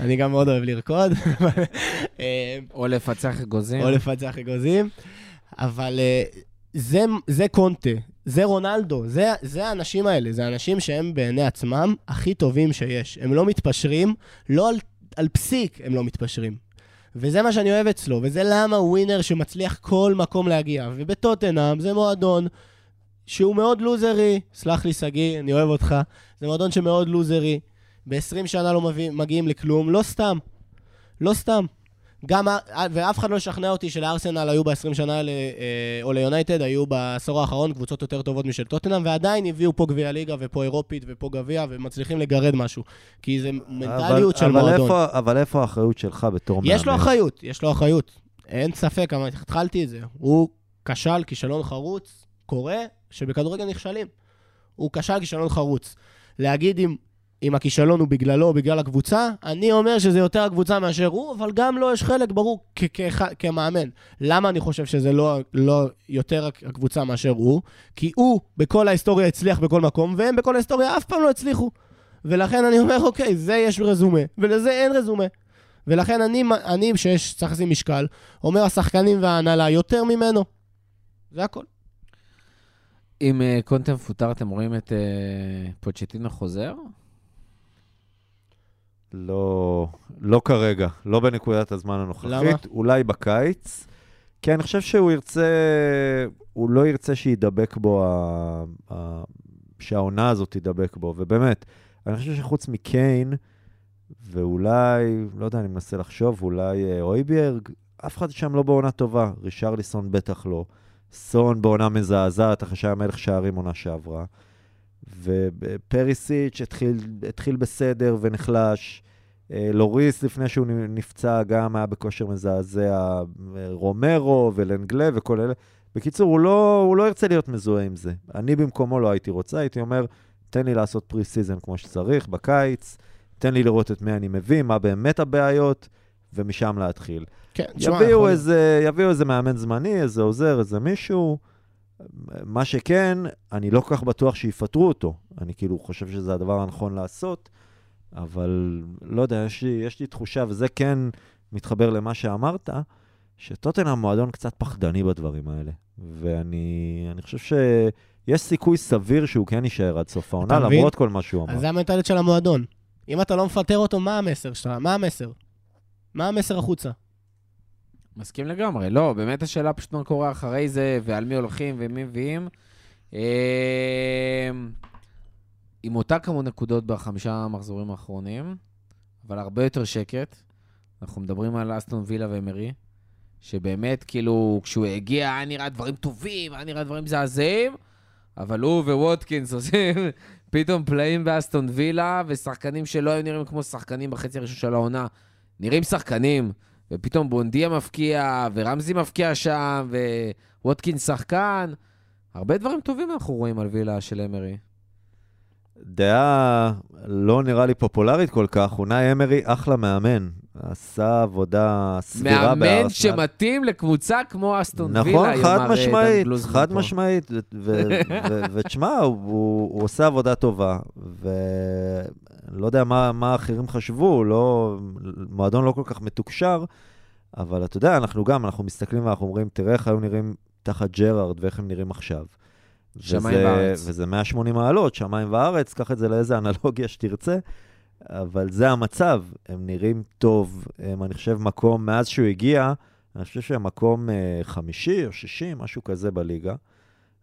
ואני גם מאוד אוהב לרקוד, אה,
או לפצח אגוזים.
או לפצח אגוזים, אבל אה, זה, זה קונטה, זה רונלדו, זה, זה האנשים האלה, זה האנשים שהם בעיני עצמם הכי טובים שיש. הם לא מתפשרים, לא על, על פסיק הם לא מתפשרים. וזה מה שאני אוהב אצלו, וזה למה הוא ווינר שמצליח כל מקום להגיע. ובטוטנאם זה מועדון שהוא מאוד לוזרי, סלח לי שגיא, אני אוהב אותך, זה מועדון שמאוד לוזרי, ב-20 שנה לא מביא, מגיעים לכלום, לא סתם. לא סתם. גם, ה- ואף אחד לא ישכנע אותי שלארסנל היו ב-20 שנה האלה, אה, או ליונייטד, היו בעשור האחרון קבוצות יותר טובות משל טוטנאם, ועדיין הביאו פה גביע ליגה ופה אירופית ופה גביע, ומצליחים לגרד משהו. כי זה מנטליות של
אבל
מועדון.
איפה, אבל איפה האחריות שלך בתור מאמן?
יש לו אחריות, יש לו אחריות. אין ספק, אבל התחלתי את זה. הוא כשל כישלון חרוץ, קורה שבכדורגל נכשלים. הוא כשל כישלון חרוץ. להגיד אם, אם הכישלון הוא בגללו או בגלל הקבוצה, אני אומר שזה יותר הקבוצה מאשר הוא, אבל גם לו יש חלק ברור כמאמן. למה אני חושב שזה לא, לא יותר הקבוצה מאשר הוא? כי הוא בכל ההיסטוריה הצליח בכל מקום, והם בכל ההיסטוריה אף פעם לא הצליחו. ולכן אני אומר, אוקיי, זה יש רזומה, ולזה אין רזומה. ולכן אני, אני שיש, צריך לשים משקל, אומר השחקנים וההנהלה יותר ממנו. זה הכל.
אם אה, קונטה מפוטר, אתם רואים את אה, פוצ'טינו חוזר?
לא, לא כרגע, לא בנקודת הזמן הנוכחית.
למה?
אולי בקיץ. כי אני חושב שהוא ירצה, הוא לא ירצה שידבק בו, ה, ה, שהעונה הזאת תידבק בו. ובאמת, אני חושב שחוץ מקיין, ואולי, לא יודע, אני מנסה לחשוב, אולי אה, אויביארג, אף אחד שם לא בעונה טובה. רישרליסון בטח לא. סון בעונה מזעזעת, אחרי שהיה מלך שערים עונה שעברה. ופרישיץ' התחיל, התחיל בסדר ונחלש. אה, לוריס, לפני שהוא נפצע, גם היה בכושר מזעזע. אה, רומרו ולנגלה וכל אלה. בקיצור, הוא לא, הוא לא ירצה להיות מזוהה עם זה. אני במקומו לא הייתי רוצה, הייתי אומר, תן לי לעשות pre-season כמו שצריך, בקיץ, תן לי לראות את מי אני מביא, מה באמת הבעיות, ומשם להתחיל.
כן, תשמע,
יביאו
יכול-
איזה, יביאו איזה מאמן זמני, איזה עוזר, איזה מישהו. מה שכן, אני לא כל כך בטוח שיפטרו אותו. אני כאילו חושב שזה הדבר הנכון לעשות, אבל לא יודע, יש לי, יש לי תחושה, וזה כן מתחבר למה שאמרת, שטוטנאם מועדון קצת פחדני בדברים האלה. ואני אני חושב שיש סיכוי סביר שהוא כן יישאר עד סוף העונה? למרות כל מה שהוא אמר.
אז זה המנטליות של המועדון. אם אתה לא מפטר אותו, מה המסר שלך? מה המסר? מה המסר החוצה?
מסכים לגמרי. לא, באמת השאלה פשוט מה קורה אחרי זה, ועל מי הולכים ומי מביאים. עם אותה כמות נקודות בחמישה המחזורים האחרונים, אבל הרבה יותר שקט. אנחנו מדברים על אסטון וילה ואמרי, שבאמת, כאילו, כשהוא הגיע, היה נראה דברים טובים, היה נראה דברים מזעזעים, אבל הוא וווטקינס עושים פתאום פלאים באסטון וילה, ושחקנים שלא היו נראים כמו שחקנים בחצי הראשון של העונה, נראים שחקנים, ופתאום בונדיה מפקיע, ורמזי מפקיע שם, וווטקינס שחקן. הרבה דברים טובים אנחנו רואים על וילה של אמרי.
דעה לא נראה לי פופולרית כל כך, אונאי אמרי אחלה מאמן. עשה עבודה סבירה בארסנל.
מאמן שמתאים לקבוצה כמו אסטון
נכון,
וילה,
חד
יאמר, אה,
משמעית, חד
פה.
משמעית. ותשמע, הוא, הוא, הוא עושה עבודה טובה, ואני לא יודע מה, מה האחרים חשבו, לא, מועדון לא כל כך מתוקשר, אבל אתה יודע, אנחנו גם, אנחנו מסתכלים ואנחנו אומרים, תראה איך היו נראים תחת ג'רארד ואיך הם נראים עכשיו.
שמיים
וזה-
וארץ.
וזה 180 מעלות, שמיים וארץ, קח את זה לאיזה אנלוגיה שתרצה. אבל זה המצב, הם נראים טוב, הם, אני חושב, מקום, מאז שהוא הגיע, אני חושב שהם מקום אה, חמישי או שישי, משהו כזה בליגה.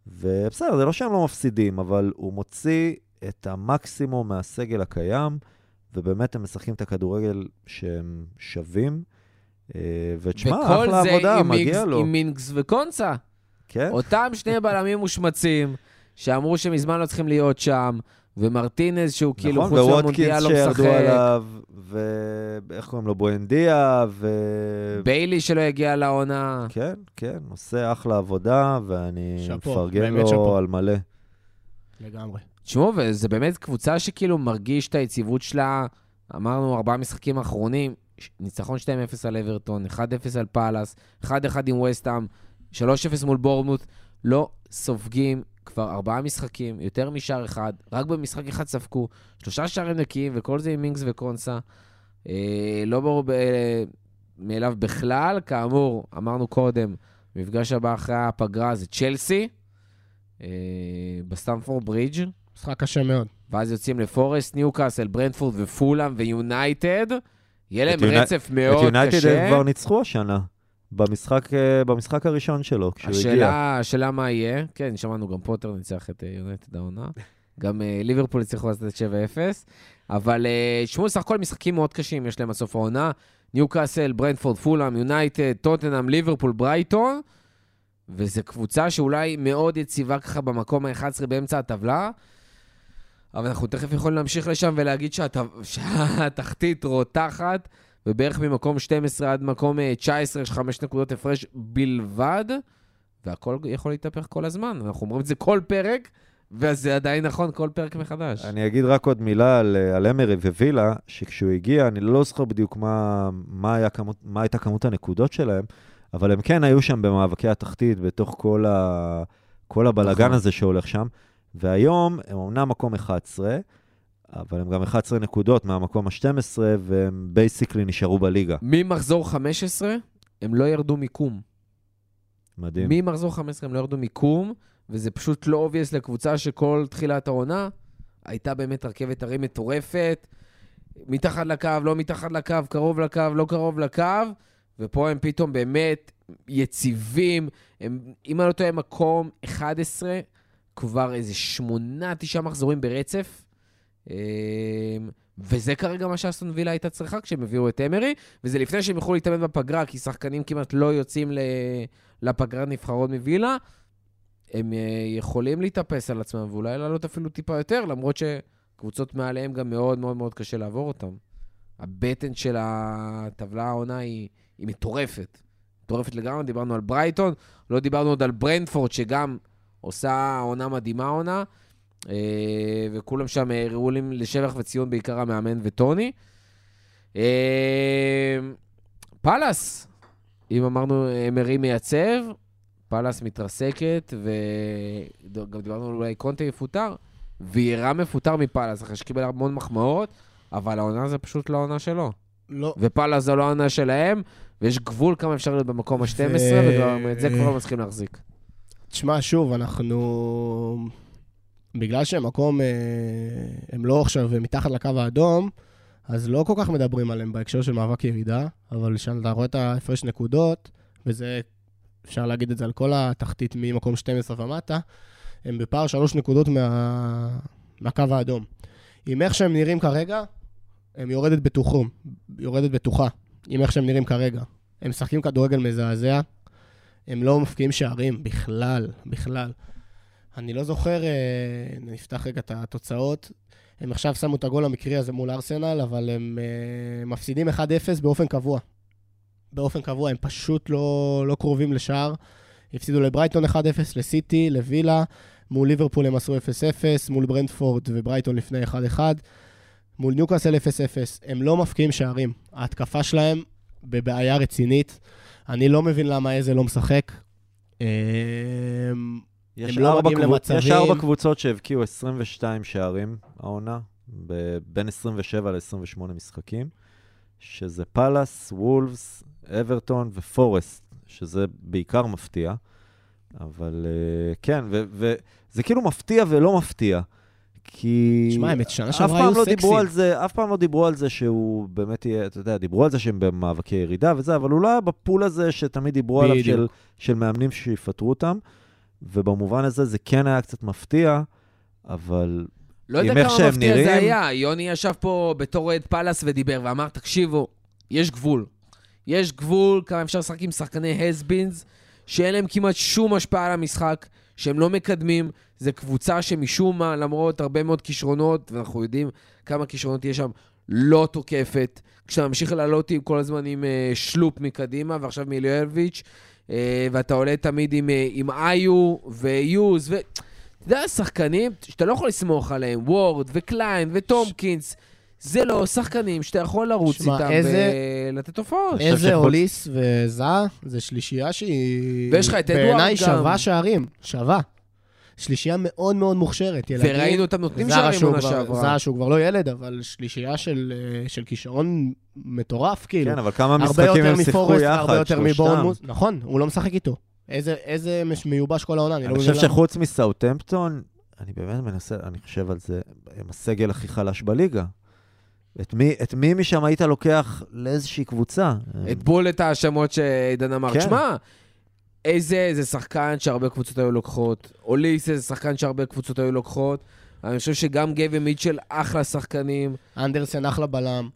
ובסדר, זה לא שהם לא מפסידים, אבל הוא מוציא את המקסימום מהסגל הקיים, ובאמת הם משחקים את הכדורגל שהם שווים. אה, ותשמע,
וכל
אחלה
זה
עבודה, מגיע
מינגס-
לו.
עם מינגס וקונסה.
כן?
אותם שני בלמים מושמצים, שאמרו שמזמן לא צריכים להיות שם, ומרטינז, שהוא כאילו
נכון,
חוץ
וווטקינס
מהמונדיאל לא
שירדו
משחק,
עליו, ואיך קוראים לו? בואנדיה, ו...
ביילי שלא הגיע לעונה.
כן, כן, עושה אחלה עבודה, ואני מפרגן לו
שאפו.
על מלא.
לגמרי.
תשמעו, וזה באמת קבוצה שכאילו מרגיש את היציבות שלה. אמרנו, ארבעה משחקים האחרונים, ש- ניצחון 2-0 על אברטון, 1-0 על פאלאס, 1-1 עם וסטהאם, 3-0 מול בורמוט. לא סופגים כבר ארבעה משחקים, יותר משער אחד, רק במשחק אחד ספגו, שלושה שערים נקיים, וכל זה עם מינגס וקונסה. אה, לא ברור ב- מאליו בכלל. כאמור, אמרנו קודם, המפגש הבא אחרי הפגרה זה צ'לסי, אה, בסטמפורד ברידג'.
משחק קשה מאוד.
ואז יוצאים לפורסט, ניוקאסל, ברנדפורד ופולאם ויונייטד. יהיה להם
את יוני-
רצף
את
מאוד
יונייטד
קשה.
הם כבר ניצחו השנה, במשחק, אה, במשחק הראשון שלו, כשהוא הגיע.
השאלה, השאלה מה יהיה. כן, שמענו גם פוטר ניצח את אה, יונייטד העונה. גם אה, ליברפול הצליחו לעשות את 7-0. אבל אה, תשמעו, סך הכל משחקים מאוד קשים יש להם עד סוף העונה. ניוקאסל, ברנדפורד, פולאם, יונייטד, טוטנאם, ליברפול, ברייטון. וזו קבוצה שאולי מאוד יציבה ככה במקום ה-11 באמצע הטבלה. אבל אנחנו תכף יכולים להמשיך לשם ולהגיד שהת... שהתחתית רותחת, ובערך ממקום 12 עד מקום אה, 19 יש חמש נקודות הפרש בלבד, והכל יכול להתהפך כל הזמן. אנחנו אומרים את זה כל פרק, וזה עדיין נכון כל פרק מחדש.
אני אגיד רק עוד מילה על, אה, על אמרי ווילה, שכשהוא הגיע, אני לא זוכר בדיוק מה, מה, היה כמות, מה הייתה כמות הנקודות שלהם, אבל הם כן היו שם במאבקי התחתית, בתוך כל, ה, כל הבלגן
נכון.
הזה שהולך שם, והיום הם אומנם מקום 11, אבל הם גם 11 נקודות מהמקום ה-12, והם basically נשארו בליגה.
ממחזור 15, הם לא ירדו מיקום.
מדהים.
ממחזור 15 הם לא ירדו מיקום, וזה פשוט לא obvious לקבוצה שכל תחילת העונה הייתה באמת רכבת הרים מטורפת. מתחת לקו, לא מתחת לקו, קרוב לקו, לא קרוב לקו, ופה הם פתאום באמת יציבים. הם, אם אני לא טועה, מקום 11, כבר איזה שמונה, תשעה מחזורים ברצף. אמ, וזה כרגע מה שאסטון וילה הייתה צריכה כשהם הביאו את אמרי, וזה לפני שהם יוכלו להתאמן בפגרה, כי שחקנים כמעט לא יוצאים ל... לפגרת נבחרות מווילה, הם אה, יכולים להתאפס על עצמם, ואולי לעלות אפילו טיפה יותר, למרות שקבוצות מעליהם גם מאוד מאוד מאוד קשה לעבור אותם. הבטן של הטבלה העונה היא, היא מטורפת. מטורפת לגמרי, דיברנו על ברייטון, לא דיברנו עוד על ברנדפורד, שגם עושה עונה מדהימה עונה, וכולם שם אה, ראויים לשבח וציון, בעיקר המאמן וטוני. אה, פאלאס, אם אמרנו אמרי מייצב, פאלאס מתרסקת, וגם דיברנו על אולי קונטה יפוטר, ויירה מפוטר מפאלאס, אחרי שקיבל המון מחמאות, אבל העונה זה פשוט לא העונה שלו.
לא.
ופאלאס זו לא העונה שלהם, ויש גבול כמה אפשר להיות במקום ה-12,
ו-
וגם את זה כבר לא מצליחים להחזיק.
תשמע, שוב, אנחנו... בגלל שהם מקום, אה, הם לא עכשיו מתחת לקו האדום, אז לא כל כך מדברים עליהם בהקשר של מאבק ירידה, אבל כשאתה רואה את ההפרש נקודות, וזה, אפשר להגיד את זה על כל התחתית ממקום 12 ומטה, הם בפער שלוש נקודות מה... מהקו האדום. עם איך שהם נראים כרגע, הם יורדת בטוחום, יורדת בטוחה, עם איך שהם נראים כרגע. הם משחקים כדורגל מזעזע, הם לא מפקיעים שערים בכלל, בכלל. אני לא זוכר, אה, נפתח רגע את התוצאות. הם עכשיו שמו את הגול המקרי הזה מול ארסנל, אבל הם אה, מפסידים 1-0 באופן קבוע. באופן קבוע, הם פשוט לא, לא קרובים לשער. הפסידו לברייטון 1-0, לסיטי, לווילה, מול ליברפול הם עשו 0-0, מול ברנדפורד וברייטון לפני 1-1, מול ניוקאסל 0-0. הם לא מפקיעים שערים. ההתקפה שלהם בבעיה רצינית. אני לא מבין למה איזה לא משחק.
יש
הם לא מגיעים
קבוצ-
למצבים.
יש ארבע קבוצות שהבקיעו 22 שערים העונה, ב- בין 27 ל-28 משחקים, שזה פאלאס, וולפס, אברטון ופורסט, שזה בעיקר מפתיע. אבל אה, כן, וזה כאילו מפתיע ולא מפתיע. כי...
האמת, שנה
אף
שעברה
פעם
היו
לא
סקסים.
זה, אף פעם לא דיברו על זה שהוא באמת יהיה, אתה יודע, דיברו על זה שהם במאבקי ירידה וזה, אבל הוא לא היה בפול הזה שתמיד דיברו עליו של. של מאמנים שיפטרו אותם, ובמובן הזה זה כן היה קצת מפתיע, אבל
לא יודע כמה מפתיע זה
נראים.
היה. יוני ישב פה בתור אוהד פאלאס ודיבר ואמר, תקשיבו, יש גבול. יש גבול כמה אפשר לשחק עם שחקני הסבינס, שאין להם כמעט שום השפעה על המשחק, שהם לא מקדמים. זו קבוצה שמשום מה, למרות הרבה מאוד כישרונות, ואנחנו יודעים כמה כישרונות יש שם, לא תוקפת. כשאתה ממשיך לעלות עם כל הזמן עם אה, שלופ מקדימה, ועכשיו מיליאלביץ', ואתה עולה תמיד עם, אה, עם איו ויוז, ו... אתה יודע, שחקנים שאתה לא יכול לסמוך עליהם, וורד וקליין וטומקינס, זה לא שחקנים שאתה יכול לרוץ
שמע,
איתם
איזה-
ולתת הופעות.
איזה
שחוץ-
אוליסה וזה, זה שלישייה שהיא...
ויש לך את אדוארד
בעיניי
גם.
שווה שערים, שווה. שלישייה מאוד מאוד מוכשרת. ילדים-
וראינו אותם נותנים שערים עונה
כבר-
שעברה.
זאהה שהוא כבר לא ילד, אבל שלישייה של, אה, של כישרון מטורף, כאילו.
כן, אבל כמה משחקים הם שיחקו יחד,
הרבה יותר
שלושתם.
מבורנמוס. נכון, הוא לא משחק איתו. איזה, איזה מש- מיובש כל העונה, אני לא
אני
מבין
חושב
למה.
שחוץ מסאוטהמפטון, אני באמת מנסה, אני חושב על זה, הם הסגל הכי חלש בליגה. את מי, את מי משם היית לוקח לאיזושהי קבוצה?
את בול את ההאשמות שעידן אמר.
כן.
תשמע, איזה איזה שחקן שהרבה קבוצות היו לוקחות. אוליס איזה שחקן שהרבה קבוצות היו לוקחות. אני חושב שגם גייבי מיטשל אחלה שחקנים.
אנדרסן אחלה בלם.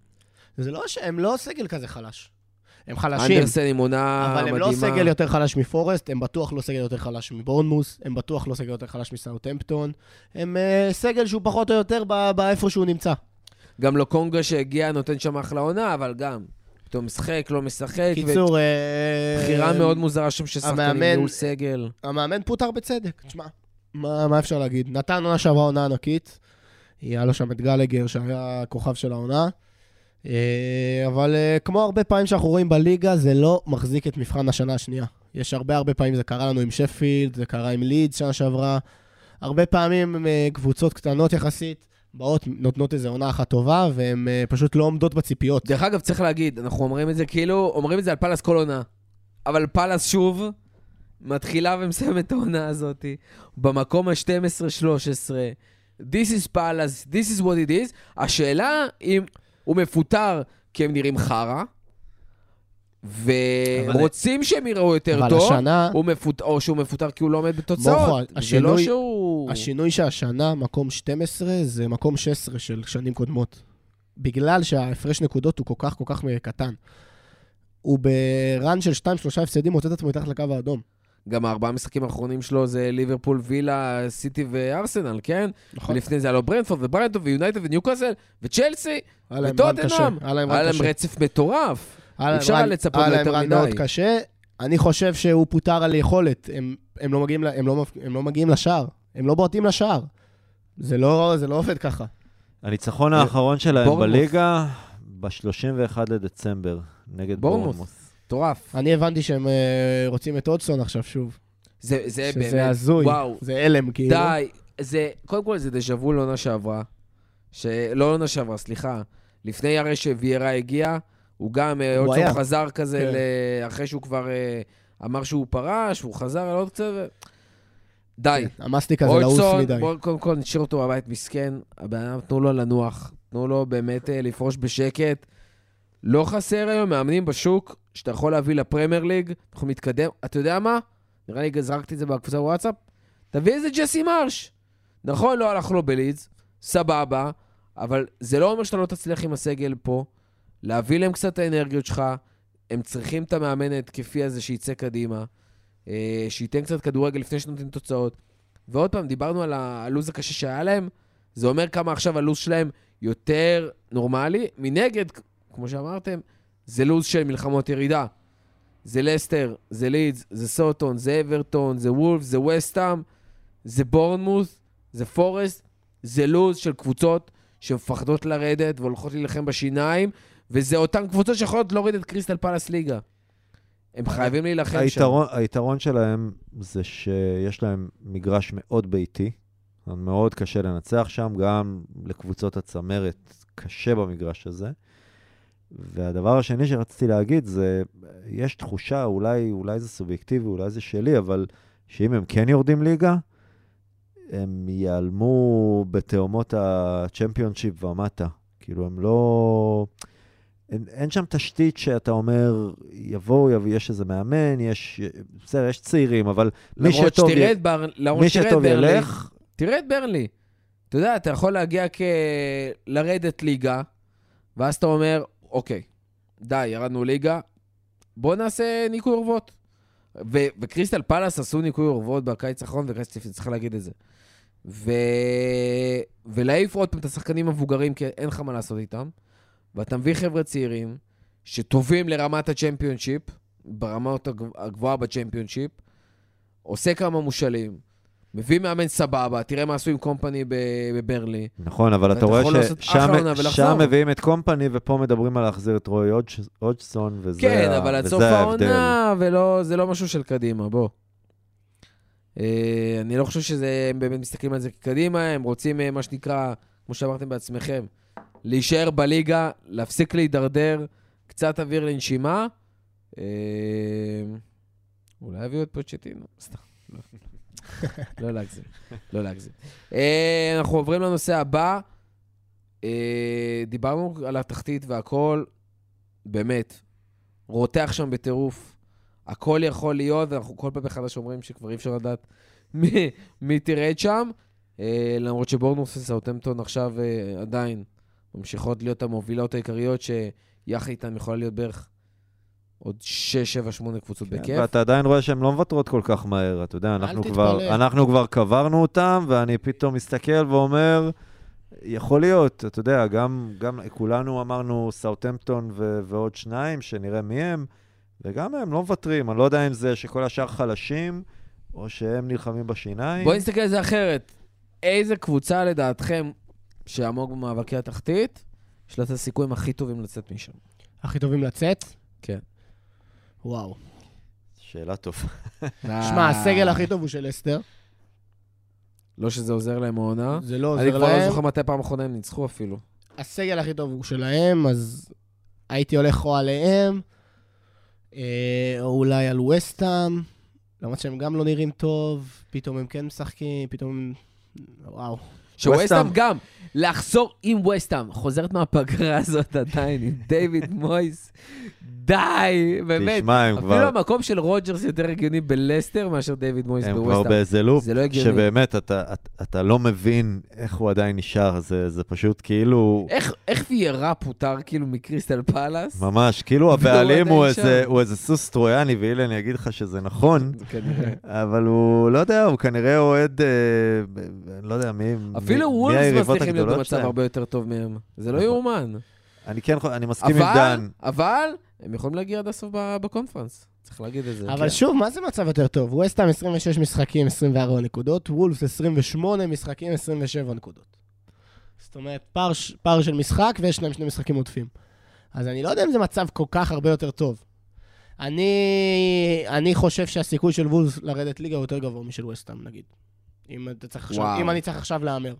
זה לא שהם לא סגל כזה חלש. הם חלשים.
אנדרסן עם עונה
אבל
מדהימה.
הם לא סגל יותר חלש מפורסט, הם בטוח לא סגל יותר חלש מבורנמוס, הם בטוח לא סגל יותר חלש מסאוטהמפטון. הם uh, סגל שהוא פחות או יותר באיפה שהוא נמצא.
גם לא קונגה שהגיע נותן שם אחלה עונה, אבל גם. פתאום משחק, לא משחק.
קיצור, אה,
בחירה מאוד מוזרה שם של שחקנים, ניהול סגל.
המאמן פוטר בצדק, תשמע, מה, מה אפשר להגיד? נתן עונה שעברה עונה ענקית, היה לו שם את גלגר שהיה הכוכב של העונה, אה, אבל אה, כמו הרבה פעמים שאנחנו רואים בליגה, זה לא מחזיק את מבחן השנה השנייה. יש הרבה הרבה פעמים, זה קרה לנו עם שפילד, זה קרה עם לידס שנה שעברה, הרבה פעמים קבוצות קטנות יחסית, באות, נותנות איזו עונה אחת טובה, והן אה, פשוט לא עומדות בציפיות.
דרך אגב, צריך להגיד, אנחנו אומרים את זה כאילו, אומרים את זה על פאלאס כל עונה. אבל פאלאס שוב מתחילה ומסיימת את העונה הזאת במקום ה-12-13. This is פאלאס, this is what it is. השאלה אם הוא מפוטר כי הם נראים חרא, ורוצים שהם יראו יותר
אבל
טוב,
השנה-
הוא מפוט... או שהוא מפוטר כי הוא לא עומד בתוצאות.
מוחו,
זה לא
השינוי-
שהוא...
השינוי שהשנה, מקום 12, זה מקום 16 של שנים קודמות. בגלל שההפרש נקודות הוא כל כך כל כך קטן. הוא ב run של 2-3 הפסדים מוצא את עצמו מתחת לקו האדום.
גם הארבעה המשחקים האחרונים שלו זה ליברפול, וילה, סיטי וארסנל, כן?
נכון.
ולפני זה היה לו ברנדפורד וברנדפורד ויונייטד וניוקאסל וצ'לסי. וטוטנאם.
היה להם.
רצף מטורף.
היה
אפשר
run-
לצפות
היה להם run
מדי.
מאוד קשה. אני חושב שהוא פוטר על יכולת. הם, הם, לא מגיעים, הם, לא, הם לא מגיעים לשער. הם לא בועטים לשער. זה לא, זה לא עובד ככה.
הניצחון האחרון שלהם
בורנמוס.
בליגה, ב-31 לדצמבר, נגד
בורנמוס.
בורנמוס.
מטורף.
אני הבנתי שהם אה, רוצים את אודסון עכשיו שוב.
זה, זה באמת,
שזה הזוי.
וואו.
זה הלם, כאילו.
די. זה, קודם כל זה דז'ה וו לעונה שעברה. ש... לא לעונה שעברה, סליחה. לפני הרי שוויירה הגיע, הוא גם, אה,
הוא
עוד. פעם חזר כזה,
כן.
ל... אחרי שהוא כבר אה, אמר שהוא פרש, הוא חזר על עוד קצת. די.
המסטיק הזה לעוס מדי.
בואו קודם כל נשאיר אותו בבית מסכן. הבן אדם, תנו לו לנוח. תנו לו באמת אה, לפרוש בשקט. לא חסר היום מאמנים בשוק שאתה יכול להביא לפרמייר ליג, אנחנו מתקדם. אתה יודע מה? נראה לי זרקתי את זה בקבוצה בוואטסאפ. תביא איזה ג'סי מרש. נכון, לא הלך לו בלידס, סבבה, אבל זה לא אומר שאתה לא תצליח עם הסגל פה, להביא להם קצת את האנרגיות שלך, הם צריכים את המאמן ההתקפי הזה שיצא קדימה, אה, שייתן קצת כדורגל לפני שנותנים תוצאות. ועוד פעם, דיברנו על הלו"ז הקשה שהיה להם, זה אומר כמה עכשיו הלו"ז שלהם יותר נורמלי. מנגד, כמו שאמרתם, זה לו"ז של מלחמות ירידה. זה לסטר, זה לידס, זה סוטון, זה אברטון, זה וולף, זה וסטאם, זה בורנמוס, זה פורסט, זה לו"ז של קבוצות שמפחדות לרדת והולכות להילחם בשיניים, וזה אותן קבוצות שיכולות להוריד את קריסטל פלאס ליגה. הם חייבים להילחם שם.
היתרון, היתרון שלהם זה שיש להם מגרש מאוד ביתי, מאוד קשה לנצח שם, גם לקבוצות הצמרת קשה במגרש הזה. והדבר השני שרציתי להגיד זה, יש תחושה, אולי, אולי זה סובייקטיבי, אולי זה שלי, אבל שאם הם כן יורדים ליגה, הם ייעלמו בתאומות הצ'מפיונשיפ ומטה. כאילו, הם לא... אין, אין שם תשתית שאתה אומר, יבואו, יבוא, יש איזה מאמן, יש... בסדר, יש צעירים, אבל מי שטוב,
שתראה את בר...
מי שטוב
ברלי,
ילך,
תראה את ברלי. אתה יודע, אתה יכול להגיע כ... לרדת ליגה, ואז אתה אומר, אוקיי, די, ירדנו ליגה, בוא נעשה ניקוי אורוות. ו- וקריסטל פלאס עשו ניקוי אורוות בקיץ האחרון, וקריסטל צריך להגיד את זה. ו... ולהעיף עוד פעם את השחקנים המבוגרים, כי אין לך מה לעשות איתם, ואתה מביא חבר'ה צעירים שטובים לרמת הצ'מפיונשיפ, ברמות הגב- הגבוהה בצ'מפיונשיפ, עושה כמה מושאלים, מביא מאמן סבבה, תראה מה עשו עם קומפני בברלי.
נכון, אבל אתה רואה ששם מביאים את קומפני, ופה מדברים על להחזיר את רועי הודג'- הודג'סון, וזה
כן,
ה-
אבל עד סוף
ההבדל.
העונה, וזה לא משהו של קדימה, בוא. אה, אני לא חושב שזה, הם באמת מסתכלים על זה כקדימה, הם רוצים, אה, מה שנקרא, כמו שאמרתם בעצמכם, להישאר בליגה, להפסיק להידרדר, קצת אוויר לנשימה. אה, אולי יביאו את פוצ'טינו, סתם. לא. להגזים, לא להגזים. אה, אנחנו עוברים לנושא הבא. אה, דיברנו על התחתית והכל, באמת, רותח שם בטירוף. הכל יכול להיות, ואנחנו כל פעם מחדש אומרים שכבר אי אפשר לדעת מי, תרד שם. למרות שבורנוס וסאוטמפטון עכשיו עדיין ממשיכות להיות המובילות העיקריות, שיחד איתן יכולה להיות בערך עוד 6, 7, 8 קבוצות
כן,
בכיף.
ואתה עדיין רואה שהן לא מוותרות כל כך מהר, אתה יודע, אנחנו. כבר, אנחנו כבר קברנו אותם, ואני פתאום מסתכל ואומר, יכול להיות, אתה יודע, גם, גם כולנו אמרנו סאוטמפטון ו- ועוד שניים, שנראה מי הם, וגם הם לא מוותרים, אני לא יודע אם זה שכל השאר חלשים, או שהם נלחמים בשיניים.
בואו נסתכל על זה אחרת. איזה קבוצה לדעתכם שעמוק במאבקי התחתית, יש לה את הסיכויים הכי טובים לצאת משם?
הכי טובים לצאת?
כן.
וואו.
שאלה טובה.
שמע, הסגל הכי טוב הוא של אסתר.
לא שזה עוזר להם העונה.
זה לא
אני
עוזר
כבר לא
להם.
זוכר מתי פעם אחרונה הם ניצחו אפילו.
הסגל הכי טוב הוא שלהם, אז הייתי הולך או עליהם, אה, או אולי על וסטאם, למרות שהם גם לא נראים טוב, פתאום הם כן משחקים, פתאום הם... וואו.
שווסטהאם גם, לחזור עם וסטהאם, חוזרת מהפגרה הזאת עדיין, עם דיוויד מויס. די, באמת.
תשמע, הם
אפילו
כבר,
המקום של רוג'רס יותר הגיוני בלסטר מאשר דיוויד מויס
הם כבר. באיזה loop,
זה לא הגיוני.
שבאמת, אתה, אתה, אתה לא מבין איך הוא עדיין נשאר, זה, זה פשוט כאילו...
איך- איך ויירה פוטר כאילו מקריסטל פלאס?
ממש, כאילו הבעלים הוא איזה,
שם.
הוא איזה סוס טרויאני, ואילן יגיד לך שזה נכון. אבל הוא, לא יודע, הוא כנראה אוהד, אה, לא יודע, מי,
אפילו
היריבות
מצליחים להיות במצב. הרבה יותר טוב מהם. זה לא
נכון.
יאומן.
אני כן, אני מסכים עם
אבל,
דן.
אבל, הם יכולים להגיע עד הסוף ב- בקונפרנס. צריך להגיד את זה.
אבל
כן.
שוב, מה זה מצב יותר טוב? וסטאם 26 משחקים, 24 נקודות, וולפס 28 משחקים, 27 נקודות. זאת אומרת, פער, פער של משחק ויש להם שני משחקים עודפים. אז אני לא יודע אם זה מצב כל כך הרבה יותר טוב. אני, אני חושב שהסיכוי של וולפס לרדת ליגה הוא יותר גבוה משל וסטאם, נגיד. אם, אתה צריך עכשיו. אם אני צריך עכשיו להמר.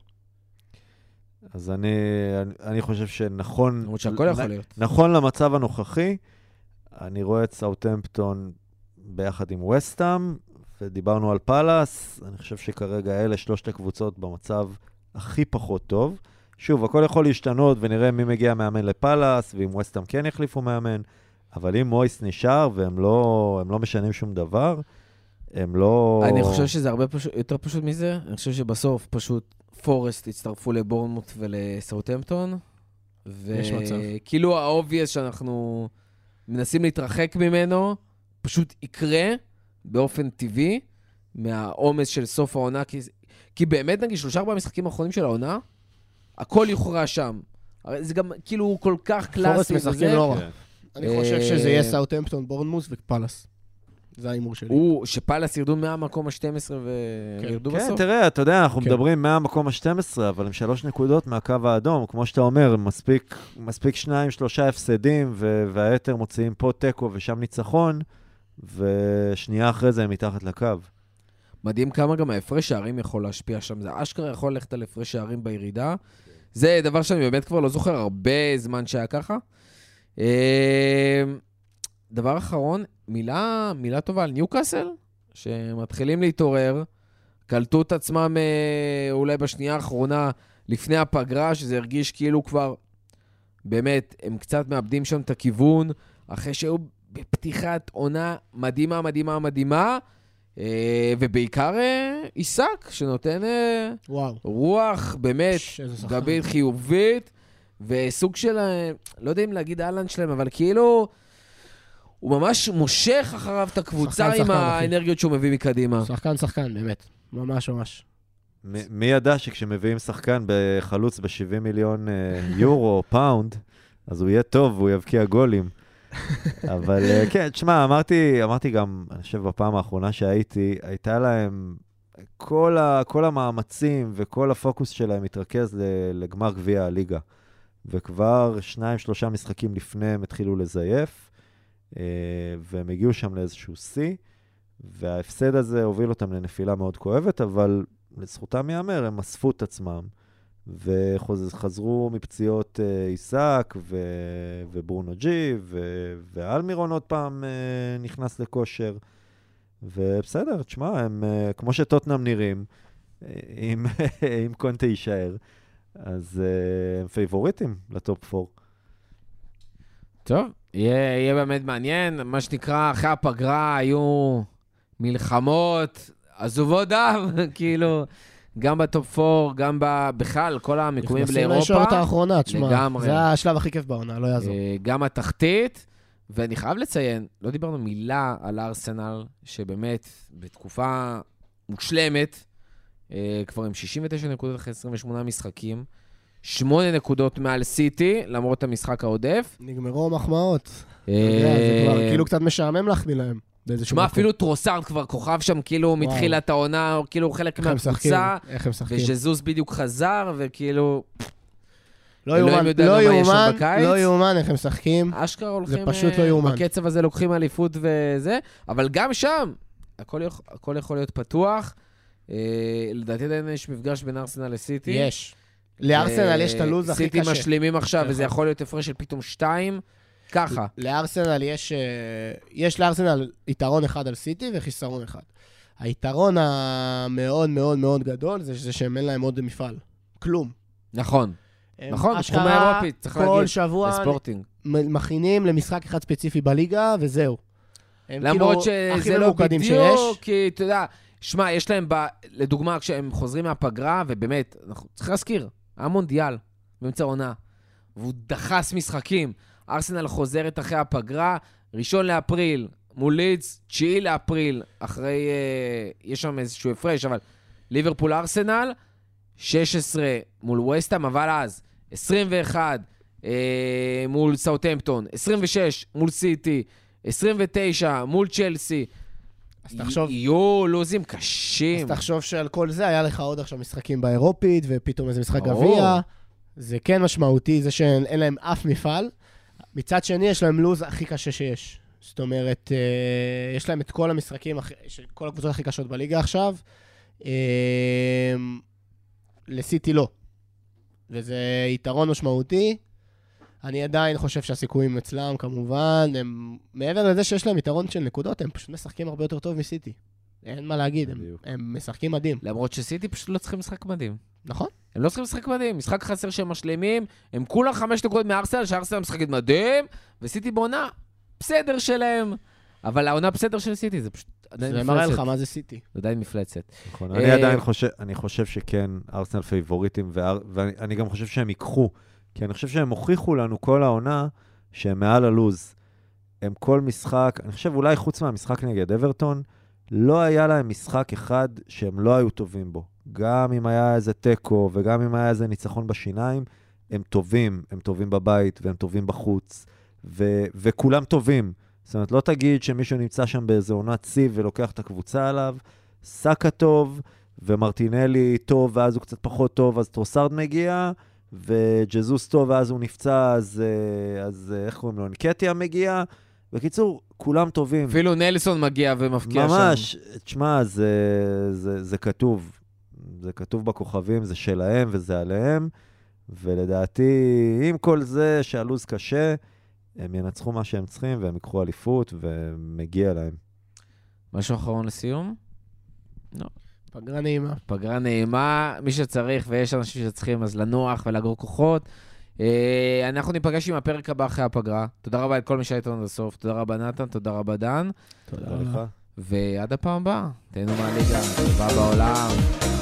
אז אני, אני, אני חושב שנכון...
למרות שהכל יכול להיות.
נכון למצב הנוכחי, אני רואה את סאוטמפטון ביחד עם וסטאם, ודיברנו על פאלאס, אני חושב שכרגע אלה שלושת הקבוצות במצב הכי פחות טוב. שוב, הכל יכול להשתנות, ונראה מי מגיע מאמן לפאלאס, ואם וסטאם כן יחליפו מאמן, אבל אם מויס נשאר והם לא, הם לא משנים שום דבר, הם לא...
אני חושב שזה הרבה פשוט, יותר פשוט מזה. אני חושב שבסוף פשוט פורסט הצטרפו לבורנמוט ולסאוטהמפטון.
יש מצב.
וכאילו ה obvious שאנחנו מנסים להתרחק ממנו, פשוט יקרה באופן טבעי מהעומס של סוף העונה, כי, כי באמת, נגיד, שלושה ארבעה משחקים האחרונים של העונה, הכל יוכרע שם. הרי זה גם כאילו כל כך קלאסי.
פורסט משחקים. לא רע.
כן.
אני חושב
אה,
שזה יהיה סאוטהמפטון, בורנמוס ופאלאס. זה ההימור שלי.
הוא, שפאלאס ירדו מהמקום ה-12
כן.
וירדו
כן,
בסוף.
תראה, אתה יודע, אנחנו
כן.
מדברים מהמקום ה-12, אבל הם שלוש נקודות מהקו האדום. כמו שאתה אומר, מספיק, מספיק שניים, שלושה הפסדים, ו- והיתר מוציאים פה תיקו ושם ניצחון, ושנייה אחרי זה הם מתחת לקו.
מדהים כמה גם ההפרש שערים יכול להשפיע שם. זה אשכרה יכול ללכת על הפרש שערים בירידה. זה דבר שאני באמת כבר לא זוכר הרבה זמן שהיה ככה. דבר אחרון, מילה, מילה טובה על ניוקאסל, שמתחילים להתעורר, קלטו את עצמם אה, אולי בשנייה האחרונה לפני הפגרה, שזה הרגיש כאילו כבר, באמת, הם קצת מאבדים שם את הכיוון, אחרי שהיו בפתיחת עונה מדהימה, מדהימה, מדהימה, אה, ובעיקר עיסק, שנותן אה,
וואו.
רוח באמת. גבית חיובית, וסוג של, לא יודע אם להגיד אהלן שלהם, אבל כאילו, הוא ממש מושך אחריו את הקבוצה
שחקן,
עם
שחקן, אחי.
האנרגיות שהוא מביא מקדימה.
שחקן, שחקן, באמת. ממש ממש.
מ- מי ידע שכשמביאים שחקן בחלוץ ב-70 מיליון אה, יורו או פאונד, אז הוא יהיה טוב והוא יבקיע גולים. אבל אה, כן, תשמע, אמרתי, אמרתי גם, אני חושב בפעם האחרונה שהייתי, הייתה להם, כל, ה, כל המאמצים וכל הפוקוס שלהם התרכז ל- לגמר גביע הליגה. וכבר שניים, שלושה משחקים לפני הם התחילו לזייף, והם הגיעו שם לאיזשהו שיא, וההפסד הזה הוביל אותם לנפילה מאוד כואבת, אבל לזכותם ייאמר, הם אספו את עצמם, וחזרו מפציעות אה, איסק ו... וברונו ג'י, ו... ואלמירון עוד פעם אה, נכנס לכושר. ובסדר, תשמע, הם, אה, כמו שטוטנאם נראים, אה, אם, אם קונטה יישאר, אז אה, הם פייבוריטים ל top 4.
טוב, יהיה, יהיה באמת מעניין. מה שנקרא, אחרי הפגרה היו מלחמות עזובות דם, כאילו, גם בטופ 4, גם ב... בכלל, כל המיקומים
נכנסים
לאירופה.
לישורת האחרונה, תשמע.
לגמרי.
זה השלב הכי כיף בעונה, לא יעזור.
אה, גם התחתית, ואני חייב לציין, לא דיברנו מילה על ארסנל, שבאמת בתקופה מושלמת, אה, כבר עם 69 נקודות אחרי 28 משחקים, 8 נקודות מעל סיטי, למרות המשחק העודף.
נגמרו המחמאות. אתה יודע, זה כבר
אה,
כאילו קצת משעמם להחמיא להם. באיזשהו
שמע. אפילו טרוסארד כבר כוכב שם, כאילו מתחילת העונה, כאילו חלק מהקבוצה,
איך הם משחקים.
וז'זוס בדיוק חזר, וכאילו,
לא יאומן, לא יאומן. לא יאומן איך הם משחקים.
אשכרה הולכים...
פשוט
אה,
לא יאומן.
בקצב הזה לוקחים אליפות וזה, אבל גם שם, הכל יכול להיות פתוח. אה, לדעתי עדיין יש מפגש בין ארסנל לסיטי.
יש. לארסנל יש את הלו"ז הכי
סיטי
קשה.
משלימים עכשיו, וזה
נכון.
יכול להיות הפרש של פתאום שתיים. ככה.
לארסנל יש, אה, יש לארסנל יתרון אחד על סיטי וחיסרון אחד. היתרון המאוד מאוד מאוד גדול זה, זה שהם אין להם עוד מפעל. כלום.
נכון. נכון, בתחום האירופי, צריך
כל
להגיד.
שבוע
בספורטינג.
מ- מכינים למשחק אחד ספציפי בליגה, וזהו. הם
למרות
כאילו
שזה לא בדיוק,
שיש.
כי אתה יודע, שמע, יש להם, ב... לדוגמה, כשהם חוזרים מהפגרה, ובאמת, אנחנו צריכים להזכיר, היה מונדיאל באמצע העונה, והוא דחס משחקים. ארסנל חוזרת אחרי הפגרה, ראשון לאפריל מול לידס, תשיעי לאפריל, אחרי, אה, יש שם איזשהו הפרש, אבל ליברפול ארסנל, 16 מול וסטאם, אבל אז 21 אה, מול סאוטהמפטון, 26 מול סיטי, 29 מול צ'לסי.
אז תחשוב,
יהיו לוזים
אז
קשים.
תחשוב שעל כל זה היה לך עוד עכשיו משחקים באירופית, ופתאום איזה משחק. גביע. זה כן משמעותי, זה שאין אין להם אף מפעל. מצד שני, יש להם לו"ז הכי קשה שיש. זאת אומרת, אה, יש להם את כל המשחקים, כל הקבוצות הכי קשות בליגה עכשיו. אה, לסיטי לא. וזה יתרון משמעותי. אני עדיין חושב שהסיכויים אצלם, כמובן, הם... מעבר לזה שיש להם יתרון של נקודות, הם פשוט משחקים הרבה יותר טוב מסיטי. אין מה להגיד, הם. הם משחקים מדהים.
למרות שסיטי פשוט לא צריכים משחק מדהים.
נכון?
הם לא צריכים משחק מדהים, משחק חסר שהם משלימים, הם כולה חמש נקודות מארסנל, שארסנל משחקת מדהים, וסיטי בעונה בסדר שלהם. אבל העונה בסדר של סיטי זה פשוט עדיין
זה
מפלצת.
מראה לך מה זה סיטי.
זה עדיין מפלצת.
נכון,
אה,
אני עדיין חושב, אני חושב שכן, ארסנל פייבוריטים, ואני אני גם חושב שהם ייקחו, כי אני חושב שהם הוכיחו לנו כל העונה שהם מעל הלוז. הם כל משחק, אני חושב אולי חוץ מהמשחק נגד אברטון, לא היה להם משחק אחד שהם לא היו טובים בו. גם אם היה איזה תיקו וגם אם היה איזה ניצחון בשיניים, הם טובים, הם טובים בבית והם טובים בחוץ, ו- וכולם טובים. זאת אומרת, לא תגיד שמישהו נמצא שם באיזה עונת שיא ולוקח את הקבוצה עליו. סאקה טוב, ומרטינלי טוב, ואז הוא קצת פחות טוב, אז טרוסארד מגיע, וג'זוס טוב, ואז הוא נפצע, אז, אה, אז אה, איך קוראים לו? ניקטיה מגיע. בקיצור, כולם טובים.
אפילו נלסון מגיע ומפקיע שם.
ממש, תשמע, זה, זה, זה כתוב. זה כתוב בכוכבים, זה שלהם וזה עליהם. ולדעתי, עם כל זה שהלו"ז קשה, הם ינצחו מה שהם צריכים והם ייקחו אליפות ומגיע להם.
משהו אחרון לסיום?
פגרה נעימה.
פגרה נעימה, מי שצריך, ויש אנשים שצריכים אז לנוח ולאגור כוחות. אה, אנחנו ניפגש עם הפרק הבא אחרי הפגרה. תודה רבה לכל מי שהיה איתנו עד הסוף. תודה רבה נתן, תודה רבה דן.
תודה
תודה לך.
רבה.
ועד הפעם הבאה, תהנו מהליגה, טובה בעולם.